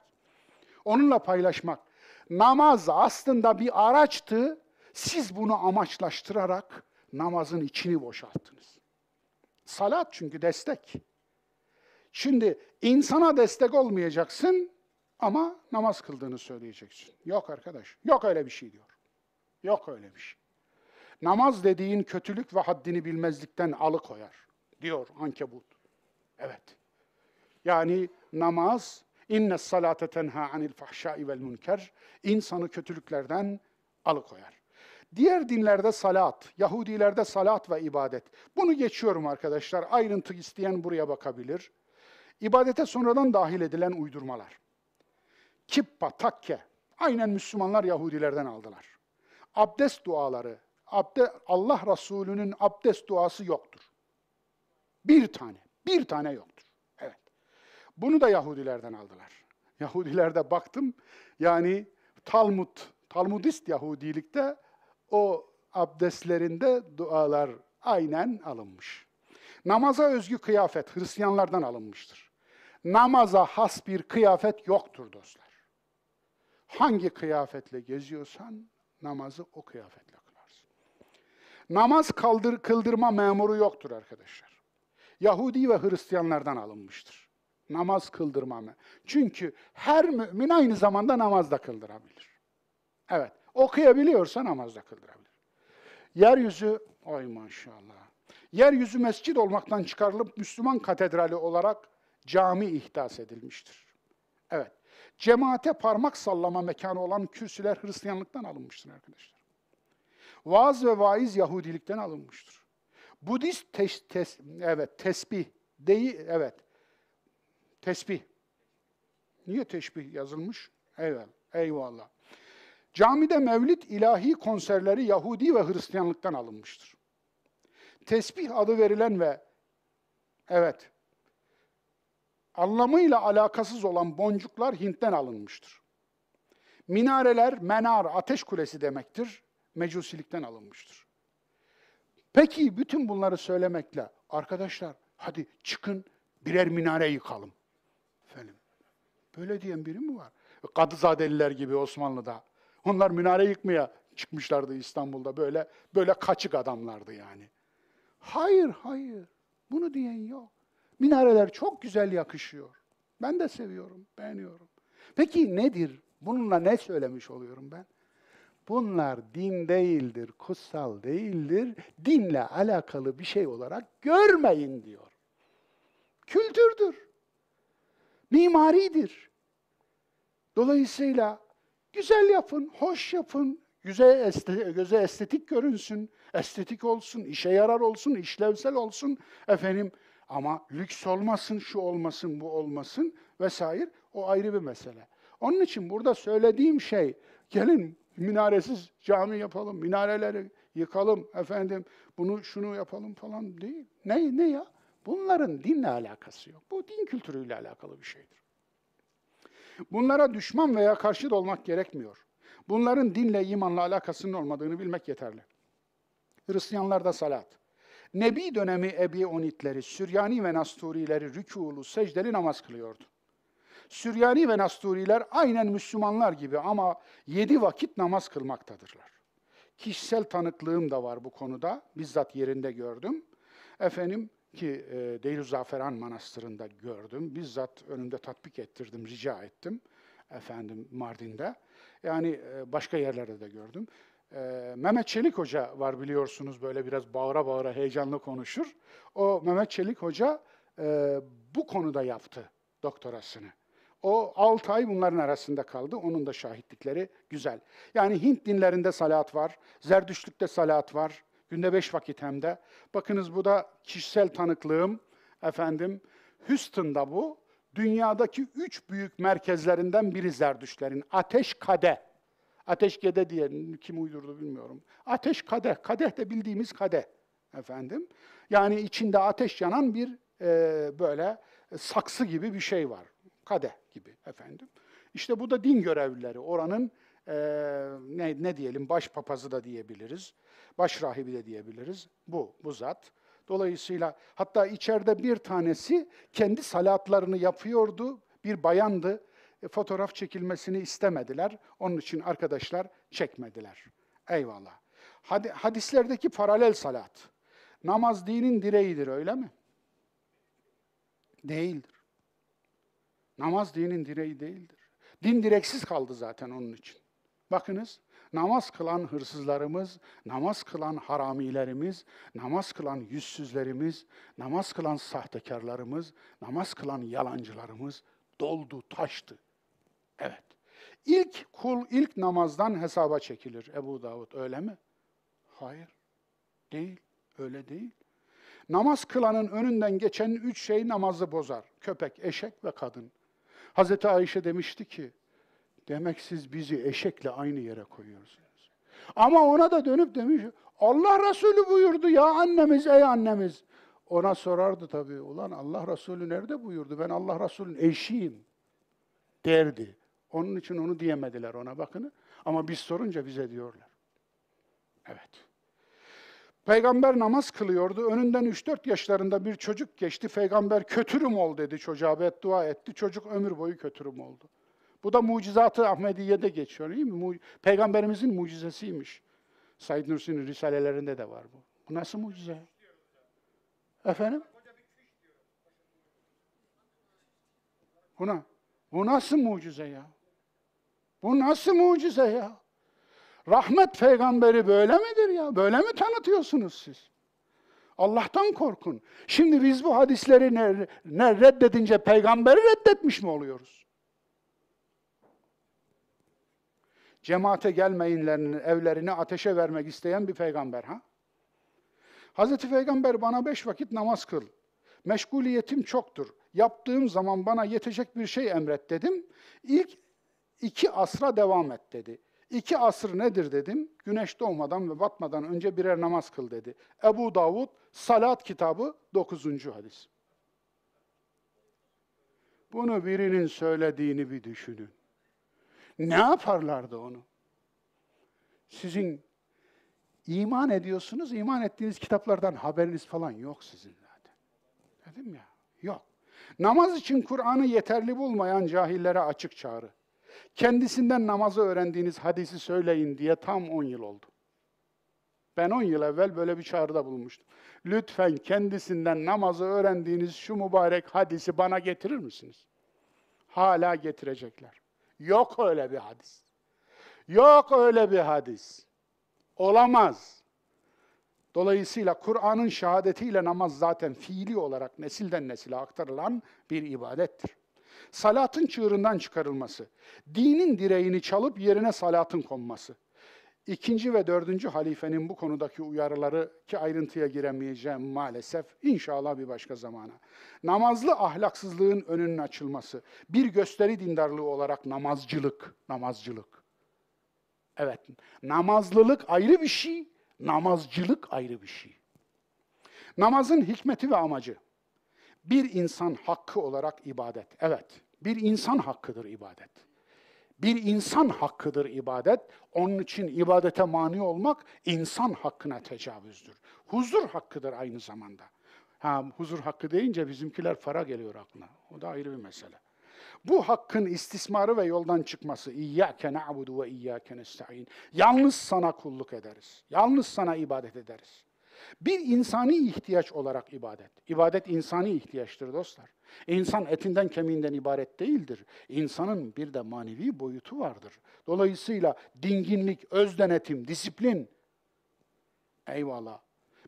Onunla paylaşmak. Namaz aslında bir araçtı. Siz bunu amaçlaştırarak namazın içini boşalttınız. Salat çünkü destek. Şimdi insana destek olmayacaksın ama namaz kıldığını söyleyeceksin. Yok arkadaş, yok öyle bir şey diyor. Yok öyle bir şey. Namaz dediğin kötülük ve haddini bilmezlikten alıkoyar diyor Ankebut. Evet. Yani namaz inne salate tenha anil fahşai vel münker insanı kötülüklerden alıkoyar. Diğer dinlerde salat, Yahudilerde salat ve ibadet. Bunu geçiyorum arkadaşlar. Ayrıntı isteyen buraya bakabilir. İbadete sonradan dahil edilen uydurmalar. Kippa, takke. Aynen Müslümanlar Yahudilerden aldılar. Abdest duaları. Abde, Allah Resulü'nün abdest duası yoktur. Bir tane. Bir tane yoktur. Bunu da Yahudilerden aldılar. Yahudilerde baktım. Yani Talmud, Talmudist Yahudilikte o abdestlerinde dualar aynen alınmış. Namaza özgü kıyafet Hristiyanlardan alınmıştır. Namaza has bir kıyafet yoktur dostlar. Hangi kıyafetle geziyorsan namazı o kıyafetle kılarsın. Namaz kaldır, kıldırma memuru yoktur arkadaşlar. Yahudi ve Hristiyanlardan alınmıştır. Namaz kıldırma memuru. Çünkü her mümin aynı zamanda namaz da kıldırabilir. Evet, okuyabiliyorsa namaz da kıldırabilir. Yeryüzü, ay maşallah. Yeryüzü mescid olmaktan çıkarılıp Müslüman katedrali olarak cami ihdas edilmiştir. Evet. Cemaate parmak sallama mekanı olan kürsüler Hristiyanlıktan alınmıştır arkadaşlar. Vaaz ve vaiz Yahudilikten alınmıştır. Budist tes, tes, evet tesbih değil evet. Tesbih. Niye teşbih yazılmış? Evet. Eyvallah. Camide mevlid ilahi konserleri Yahudi ve Hristiyanlıktan alınmıştır. Tesbih adı verilen ve evet anlamıyla alakasız olan boncuklar Hint'ten alınmıştır. Minareler, menar, ateş kulesi demektir. Mecusilikten alınmıştır. Peki bütün bunları söylemekle arkadaşlar hadi çıkın birer minare yıkalım. Böyle diyen biri mi var? Kadızadeliler gibi Osmanlı'da. Onlar minare yıkmaya çıkmışlardı İstanbul'da böyle böyle kaçık adamlardı yani. Hayır, hayır. Bunu diyen yok. Minareler çok güzel yakışıyor. Ben de seviyorum, beğeniyorum. Peki nedir? Bununla ne söylemiş oluyorum ben? Bunlar din değildir, kutsal değildir. Dinle alakalı bir şey olarak görmeyin diyor. Kültürdür. Mimaridir. Dolayısıyla güzel yapın, hoş yapın, göze, göze estetik görünsün, estetik olsun, işe yarar olsun, işlevsel olsun efendim. Ama lüks olmasın, şu olmasın, bu olmasın vesaire o ayrı bir mesele. Onun için burada söylediğim şey, gelin minaresiz cami yapalım, minareleri yıkalım, efendim bunu şunu yapalım falan değil. Ne, ne ya? Bunların dinle alakası yok. Bu din kültürüyle alakalı bir şeydir. Bunlara düşman veya karşı da olmak gerekmiyor. Bunların dinle, imanla alakasının olmadığını bilmek yeterli. Hristiyanlarda salat. Nebi dönemi Ebi Onitleri, Süryani ve Nasturileri rükûlu, secdeli namaz kılıyordu. Süryani ve Nasturiler aynen Müslümanlar gibi ama yedi vakit namaz kılmaktadırlar. Kişisel tanıklığım da var bu konuda. Bizzat yerinde gördüm. Efendim ki e, Deir Zaferan Manastırı'nda gördüm. Bizzat önünde tatbik ettirdim, rica ettim. Efendim Mardin'de. Yani e, başka yerlerde de gördüm. E, Mehmet Çelik Hoca var biliyorsunuz böyle biraz bağıra bağıra heyecanlı konuşur. O Mehmet Çelik Hoca e, bu konuda yaptı doktorasını. O 6 ay bunların arasında kaldı. Onun da şahitlikleri güzel. Yani Hint dinlerinde salat var, Zerdüştlükte salat var. Günde beş vakit hem de. Bakınız bu da kişisel tanıklığım. Efendim, Houston'da bu. Dünyadaki üç büyük merkezlerinden biri Zerdüştlerin. Ateş Kade. Ateş Kade diye kim uydurdu bilmiyorum. Ateş Kadeh. Kadeh de bildiğimiz kadeh. Efendim. Yani içinde ateş yanan bir e, böyle saksı gibi bir şey var. Kadeh gibi efendim. İşte bu da din görevlileri. Oranın e, ne, ne diyelim baş papazı da diyebiliriz. Baş rahibi de diyebiliriz. Bu, bu zat. Dolayısıyla hatta içeride bir tanesi kendi salatlarını yapıyordu. Bir bayandı. E, fotoğraf çekilmesini istemediler. Onun için arkadaşlar çekmediler. Eyvallah. Hadi, hadislerdeki paralel salat. Namaz dinin direğidir öyle mi? Değildir. Namaz dinin direği değildir. Din direksiz kaldı zaten onun için. Bakınız, namaz kılan hırsızlarımız, namaz kılan haramilerimiz, namaz kılan yüzsüzlerimiz, namaz kılan sahtekarlarımız, namaz kılan yalancılarımız doldu, taştı. Evet. İlk kul ilk namazdan hesaba çekilir Ebu Davud öyle mi? Hayır. Değil. Öyle değil. Namaz kılanın önünden geçen üç şey namazı bozar. Köpek, eşek ve kadın. Hazreti Ayşe demişti ki, demek siz bizi eşekle aynı yere koyuyorsunuz. Ama ona da dönüp demiş, Allah Resulü buyurdu ya annemiz, ey annemiz. Ona sorardı tabii, ulan Allah Resulü nerede buyurdu? Ben Allah Resulü'nün eşiyim derdi. Onun için onu diyemediler ona bakın. Ama biz sorunca bize diyorlar. Evet. Peygamber namaz kılıyordu. Önünden 3-4 yaşlarında bir çocuk geçti. Peygamber kötürüm ol dedi çocuğa beddua etti. Çocuk ömür boyu kötürüm oldu. Bu da mucizatı Ahmediye'de geçiyor değil mi? Peygamberimizin mucizesiymiş. Said Nursi'nin risalelerinde de var bu. Bu nasıl mucize? Efendim? Buna. Bu nasıl mucize ya? Bu nasıl mucize ya? Rahmet peygamberi böyle midir ya? Böyle mi tanıtıyorsunuz siz? Allah'tan korkun. Şimdi biz bu hadisleri ne, ne reddedince peygamberi reddetmiş mi oluyoruz? Cemaate gelmeyinlerin evlerini ateşe vermek isteyen bir peygamber ha? Hazreti Peygamber bana beş vakit namaz kıl. Meşguliyetim çoktur. Yaptığım zaman bana yetecek bir şey emret dedim. İlk iki asra devam et dedi. İki asır nedir dedim. Güneş doğmadan ve batmadan önce birer namaz kıl dedi. Ebu Davud Salat kitabı 9. hadis. Bunu birinin söylediğini bir düşünün. Ne yaparlardı onu? Sizin iman ediyorsunuz, iman ettiğiniz kitaplardan haberiniz falan yok sizin zaten. Dedim ya, yok. Namaz için Kur'an'ı yeterli bulmayan cahillere açık çağrı. Kendisinden namazı öğrendiğiniz hadisi söyleyin diye tam 10 yıl oldu. Ben 10 yıl evvel böyle bir çağrıda bulmuştum. Lütfen kendisinden namazı öğrendiğiniz şu mübarek hadisi bana getirir misiniz? Hala getirecekler. Yok öyle bir hadis. Yok öyle bir hadis. Olamaz. Dolayısıyla Kur'an'ın şehadetiyle namaz zaten fiili olarak nesilden nesile aktarılan bir ibadettir. Salatın çığırından çıkarılması, dinin direğini çalıp yerine salatın konması. İkinci ve dördüncü halifenin bu konudaki uyarıları ki ayrıntıya giremeyeceğim maalesef. İnşallah bir başka zamana. Namazlı ahlaksızlığın önünün açılması. Bir gösteri dindarlığı olarak namazcılık, namazcılık. Evet, namazlılık ayrı bir şey, namazcılık ayrı bir şey. Namazın hikmeti ve amacı. Bir insan hakkı olarak ibadet. Evet, bir insan hakkıdır ibadet. Bir insan hakkıdır ibadet. Onun için ibadete mani olmak insan hakkına tecavüzdür. Huzur hakkıdır aynı zamanda. Ha, huzur hakkı deyince bizimkiler para geliyor aklına. O da ayrı bir mesele. Bu hakkın istismarı ve yoldan çıkması. İyyâke na'budu ve iyyâke nesta'in. Yalnız sana kulluk ederiz. Yalnız sana ibadet ederiz. Bir insani ihtiyaç olarak ibadet. İbadet insani ihtiyaçtır dostlar. İnsan etinden kemiğinden ibaret değildir. İnsanın bir de manevi boyutu vardır. Dolayısıyla dinginlik, öz denetim, disiplin, eyvallah.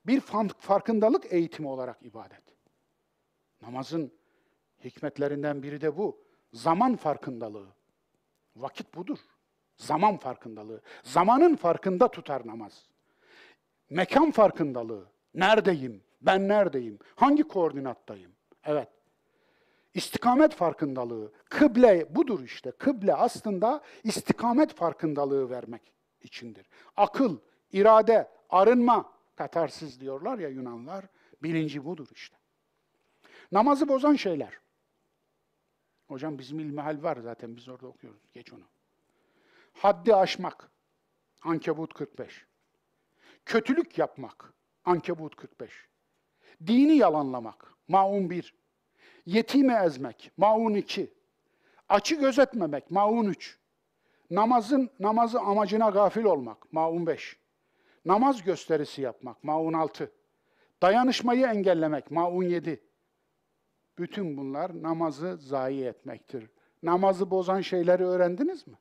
Bir farkındalık eğitimi olarak ibadet. Namazın hikmetlerinden biri de bu. Zaman farkındalığı. Vakit budur. Zaman farkındalığı. Zamanın farkında tutar namaz. Mekan farkındalığı. Neredeyim? Ben neredeyim? Hangi koordinattayım? Evet. İstikamet farkındalığı. Kıble budur işte. Kıble aslında istikamet farkındalığı vermek içindir. Akıl, irade, arınma, katarsız diyorlar ya Yunanlar. Bilinci budur işte. Namazı bozan şeyler. Hocam bizim ilmihal var zaten biz orada okuyoruz. Geç onu. Haddi aşmak. Ankebut 45. Kötülük yapmak. Ankebut 45. Dini yalanlamak. Maun 1. Yetimi ezmek. Maun 2. Açı gözetmemek. Maun 3. Namazın namazı amacına gafil olmak. Maun 5. Namaz gösterisi yapmak. Maun 6. Dayanışmayı engellemek. Maun 7. Bütün bunlar namazı zayi etmektir. Namazı bozan şeyleri öğrendiniz mi?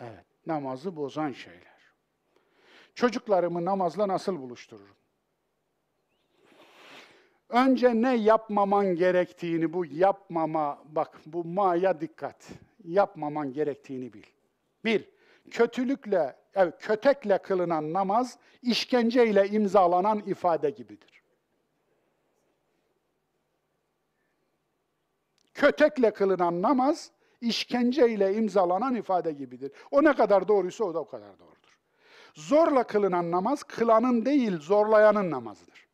Evet, namazı bozan şeyler. Çocuklarımı namazla nasıl buluştururum? Önce ne yapmaman gerektiğini, bu yapmama, bak bu ma'ya dikkat. Yapmaman gerektiğini bil. Bir, kötülükle, evet, kötekle kılınan namaz, işkenceyle imzalanan ifade gibidir. Kötekle kılınan namaz, işkenceyle imzalanan ifade gibidir. O ne kadar doğruysa o da o kadar doğrudur. Zorla kılınan namaz, kılanın değil, zorlayanın namazıdır.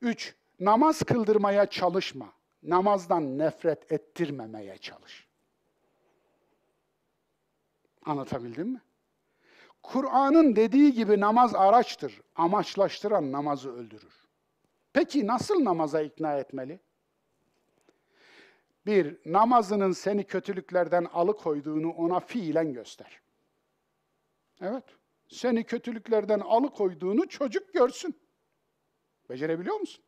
Üç, namaz kıldırmaya çalışma. Namazdan nefret ettirmemeye çalış. Anlatabildim mi? Kur'an'ın dediği gibi namaz araçtır. Amaçlaştıran namazı öldürür. Peki nasıl namaza ikna etmeli? Bir, namazının seni kötülüklerden alıkoyduğunu ona fiilen göster. Evet, seni kötülüklerden alıkoyduğunu çocuk görsün. Becerebiliyor musun?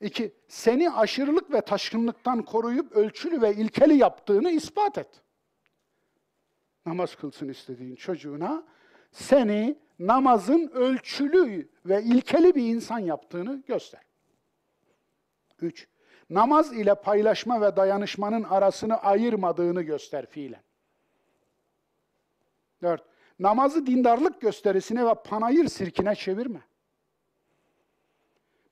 İki, seni aşırılık ve taşkınlıktan koruyup ölçülü ve ilkeli yaptığını ispat et. Namaz kılsın istediğin çocuğuna seni namazın ölçülü ve ilkeli bir insan yaptığını göster. Üç, namaz ile paylaşma ve dayanışmanın arasını ayırmadığını göster fiilen. Dört, namazı dindarlık gösterisine ve panayır sirkine çevirme.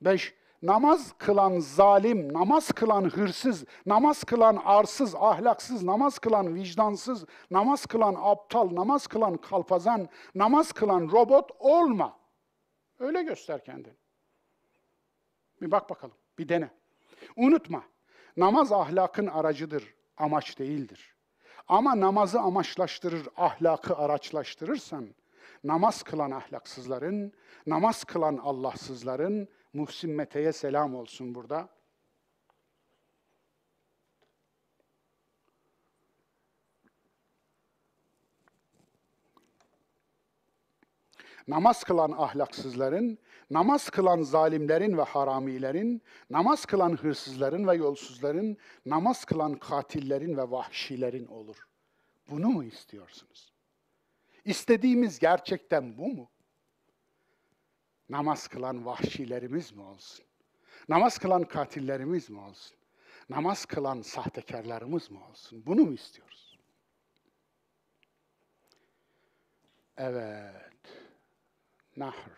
Beş, namaz kılan zalim, namaz kılan hırsız, namaz kılan arsız, ahlaksız, namaz kılan vicdansız, namaz kılan aptal, namaz kılan kalpazan, namaz kılan robot olma. Öyle göster kendini. Bir bak bakalım, bir dene. Unutma, namaz ahlakın aracıdır, amaç değildir. Ama namazı amaçlaştırır, ahlakı araçlaştırırsan, namaz kılan ahlaksızların, namaz kılan Allahsızların, Muhsin Mete'ye selam olsun burada. Namaz kılan ahlaksızların, namaz kılan zalimlerin ve haramilerin, namaz kılan hırsızların ve yolsuzların, namaz kılan katillerin ve vahşilerin olur. Bunu mu istiyorsunuz? İstediğimiz gerçekten bu mu? Namaz kılan vahşilerimiz mi olsun? Namaz kılan katillerimiz mi olsun? Namaz kılan sahtekarlarımız mı olsun? Bunu mu istiyoruz? Evet. Nahr.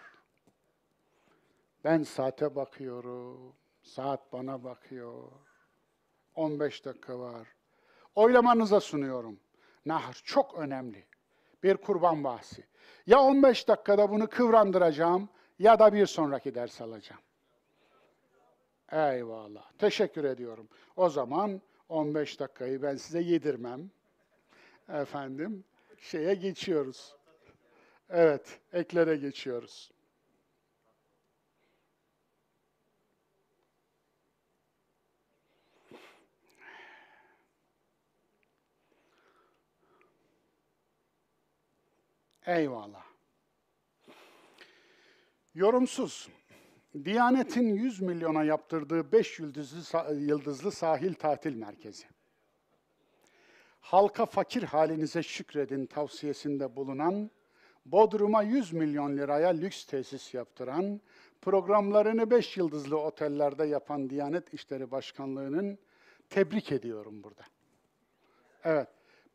Ben saate bakıyorum. Saat bana bakıyor. 15 dakika var. Oylamanıza sunuyorum. Nahr çok önemli. Bir kurban bahsi. Ya 15 dakikada bunu kıvrandıracağım ya da bir sonraki ders alacağım. Eyvallah. Teşekkür ediyorum. O zaman 15 dakikayı ben size yedirmem. Efendim, şeye geçiyoruz. Evet, eklere geçiyoruz. Eyvallah. Yorumsuz. Diyanet'in 100 milyona yaptırdığı 5 yıldızlı, yıldızlı sahil tatil merkezi. Halka fakir halinize şükredin tavsiyesinde bulunan, Bodrum'a 100 milyon liraya lüks tesis yaptıran, programlarını 5 yıldızlı otellerde yapan Diyanet İşleri Başkanlığı'nın tebrik ediyorum burada. Evet,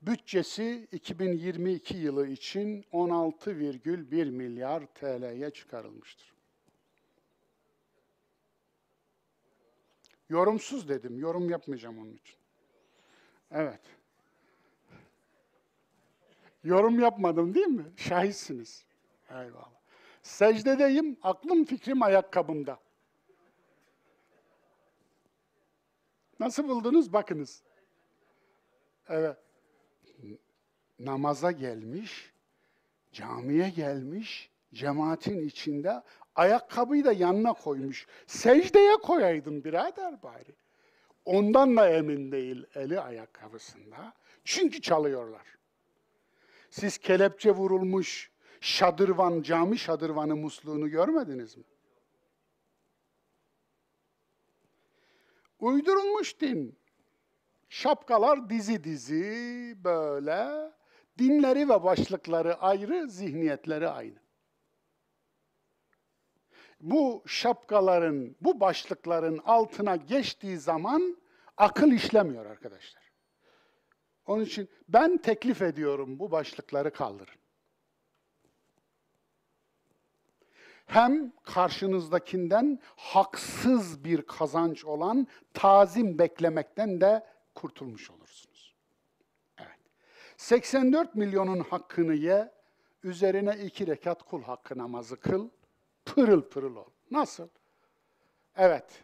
bütçesi 2022 yılı için 16,1 milyar TL'ye çıkarılmıştır. Yorumsuz dedim, yorum yapmayacağım onun için. Evet. Yorum yapmadım değil mi? Şahitsiniz. Eyvallah. Secdedeyim, aklım fikrim ayakkabımda. Nasıl buldunuz? Bakınız. Evet. Namaza gelmiş, camiye gelmiş, cemaatin içinde ayakkabıyı da yanına koymuş. Secdeye koyaydın birader bari. Ondan da emin değil eli ayakkabısında. Çünkü çalıyorlar. Siz kelepçe vurulmuş şadırvan, cami şadırvanı musluğunu görmediniz mi? Uydurulmuş din. Şapkalar dizi dizi böyle. Dinleri ve başlıkları ayrı, zihniyetleri aynı. Bu şapkaların, bu başlıkların altına geçtiği zaman akıl işlemiyor arkadaşlar. Onun için ben teklif ediyorum bu başlıkları kaldırın. Hem karşınızdakinden haksız bir kazanç olan tazim beklemekten de kurtulmuş olursunuz. Evet. 84 milyonun hakkını ye, üzerine iki rekat kul hakkı namazı kıl, pırıl pırıl ol. Nasıl? Evet.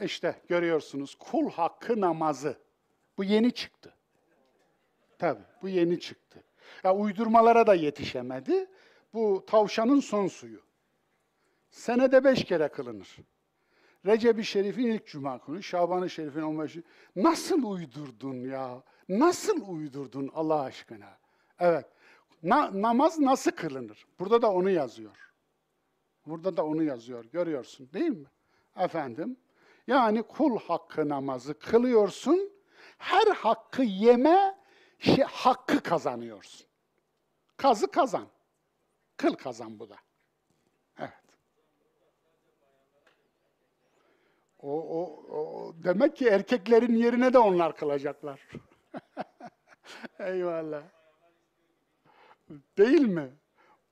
İşte görüyorsunuz kul hakkı namazı. Bu yeni çıktı. Tabii bu yeni çıktı. Ya uydurmalara da yetişemedi. Bu tavşanın son suyu. Senede beş kere kılınır. Recep-i Şerif'in ilk cuma günü, Şaban-ı Şerif'in 15. Nasıl uydurdun ya? Nasıl uydurdun Allah aşkına? Evet. Na, namaz nasıl kılınır? Burada da onu yazıyor. Burada da onu yazıyor. Görüyorsun değil mi? Efendim. Yani kul hakkı namazı kılıyorsun. Her hakkı yeme şey, hakkı kazanıyorsun. Kazı kazan. Kıl kazan bu da. Evet. O, o, o demek ki erkeklerin yerine de onlar kılacaklar. Eyvallah. Değil mi?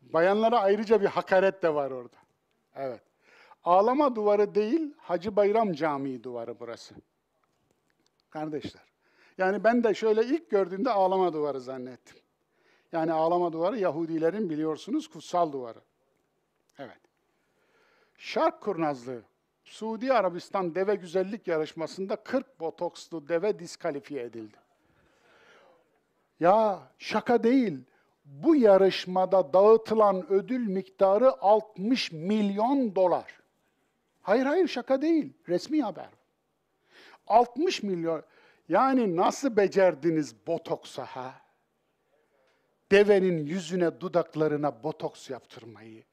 Bayanlara ayrıca bir hakaret de var orada. Evet. Ağlama duvarı değil, Hacı Bayram Camii duvarı burası. Kardeşler. Yani ben de şöyle ilk gördüğümde ağlama duvarı zannettim. Yani ağlama duvarı Yahudilerin biliyorsunuz kutsal duvarı. Evet. Şark kurnazlığı. Suudi Arabistan deve güzellik yarışmasında 40 botokslu deve diskalifiye edildi. Ya şaka değil. Bu yarışmada dağıtılan ödül miktarı 60 milyon dolar. Hayır hayır şaka değil. Resmi haber. 60 milyon. Yani nasıl becerdiniz botoksa ha? Devenin yüzüne, dudaklarına botoks yaptırmayı.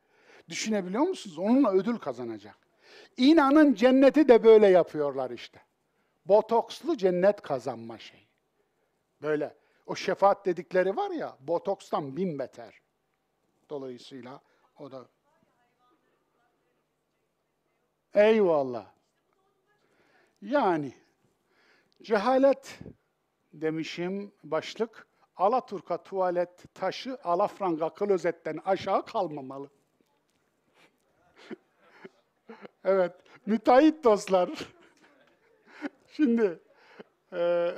Düşünebiliyor musunuz? Onunla ödül kazanacak. İnanın cenneti de böyle yapıyorlar işte. Botokslu cennet kazanma şeyi. Böyle. O şefaat dedikleri var ya, botokstan bin beter. Dolayısıyla o da... Eyvallah. Yani Cehalet demişim başlık, Alaturka tuvalet taşı alafranga klozetten aşağı kalmamalı. evet, müteahhit dostlar. Şimdi e,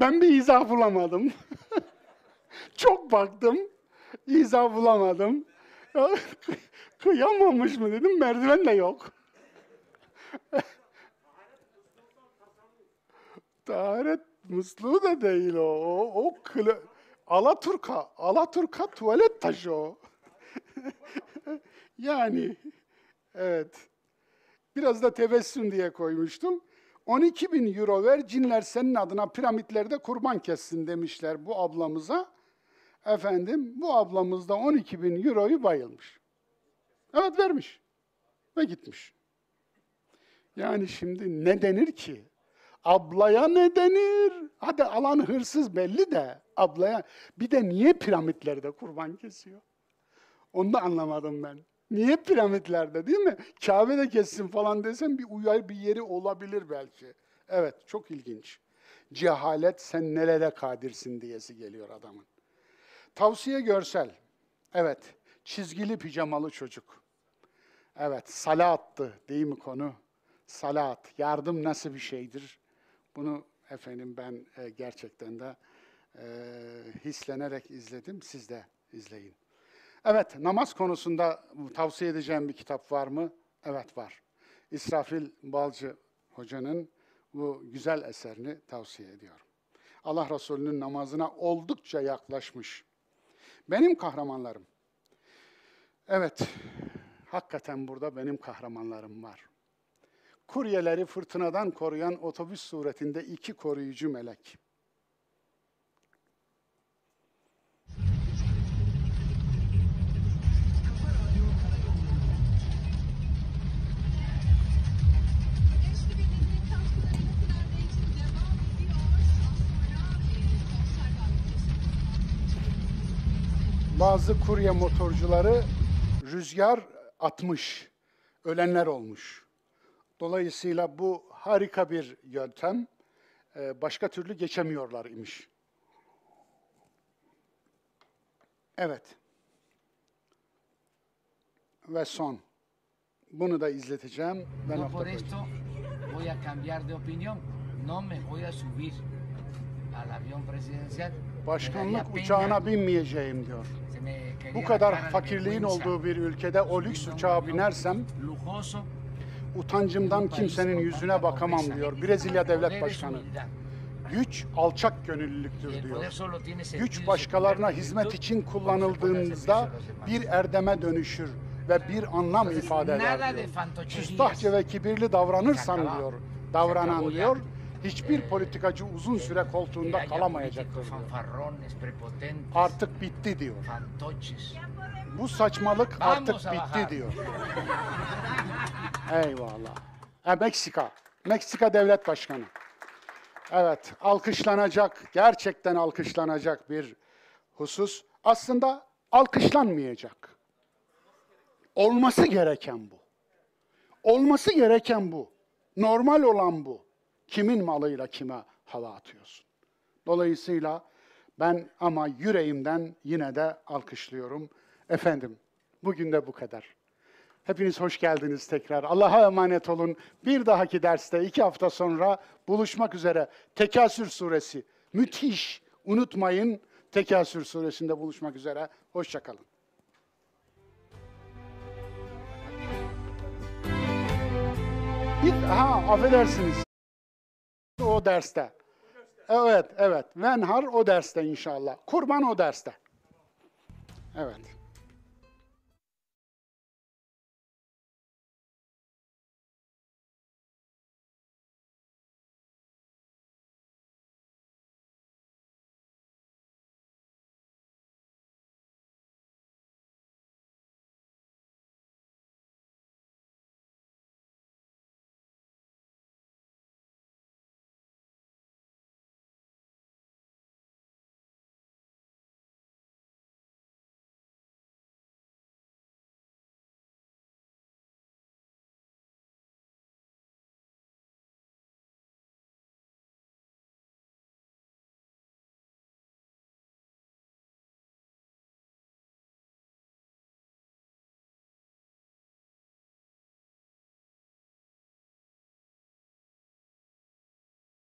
ben bir izah bulamadım. Çok baktım, izah bulamadım. Ya, kı- Kıyamamış mı dedim, merdiven de yok. Taharet musluğu da değil o. O, o klo- Alaturka, Alaturka tuvalet taşı o. yani, evet. Biraz da tebessüm diye koymuştum. 12 bin euro ver, cinler senin adına piramitlerde kurban kessin demişler bu ablamıza. Efendim, bu ablamız da 12 bin euroyu bayılmış. Evet vermiş. Ve gitmiş. Yani şimdi ne denir ki? Ablaya ne denir? Hadi alan hırsız belli de ablaya. Bir de niye piramitlerde kurban kesiyor? Onu da anlamadım ben. Niye piramitlerde değil mi? Kabe'de kessin falan desem bir uyar bir yeri olabilir belki. Evet çok ilginç. Cehalet sen nelere kadirsin diyesi geliyor adamın. Tavsiye görsel. Evet çizgili pijamalı çocuk. Evet salattı değil mi konu? Salat, yardım nasıl bir şeydir? Bunu efendim ben e, gerçekten de e, hislenerek izledim. Siz de izleyin. Evet, namaz konusunda tavsiye edeceğim bir kitap var mı? Evet var. İsrafil Balcı Hoca'nın bu güzel eserini tavsiye ediyorum. Allah Resulü'nün namazına oldukça yaklaşmış. Benim kahramanlarım. Evet, hakikaten burada benim kahramanlarım var. Kuryeleri fırtınadan koruyan otobüs suretinde iki koruyucu melek. Bazı kurye motorcuları rüzgar atmış, ölenler olmuş. Dolayısıyla bu harika bir yöntem. Ee, Başka türlü geçemiyorlar imiş. Evet. Ve son. Bunu da izleteceğim. Ben hafta
por esto voy a cambiar de opinión. No me voy a subir al avión presidencial.
Başkanlık uçağına binmeyeceğim diyor. Bu kadar fakirliğin olduğu bir ülkede o lüks uçağa binersem utancımdan kimsenin yüzüne bakamam diyor Brezilya Devlet Başkanı. Güç alçak gönüllülüktür diyor. Güç başkalarına hizmet için kullanıldığında bir erdeme dönüşür ve bir anlam ifade eder
de
diyor. Küstahça ve kibirli davranırsan diyor, davranan diyor, hiçbir
Eh,
politikacı uzun süre
Que
koltuğunda kalamayacaktır diyor. Artık bitti diyor. Bu saçmalık artık bitti diyor. Eyvallah. E, Meksika. Meksika Devlet Başkanı. Evet, alkışlanacak, gerçekten alkışlanacak bir husus. Aslında alkışlanmayacak. Olması gereken bu. Olması gereken bu. Normal olan bu. Kimin malıyla kime hava atıyorsun? Dolayısıyla ben ama yüreğimden yine de alkışlıyorum. Efendim, bugün de bu kadar. Hepiniz hoş geldiniz tekrar. Allah'a emanet olun. Bir dahaki derste iki hafta sonra buluşmak üzere. Tekasür suresi. Müthiş. Unutmayın. Tekasür suresinde buluşmak üzere. Hoşçakalın. Ha affedersiniz. O derste. Evet, evet. Venhar o derste inşallah. Kurban o derste. Evet.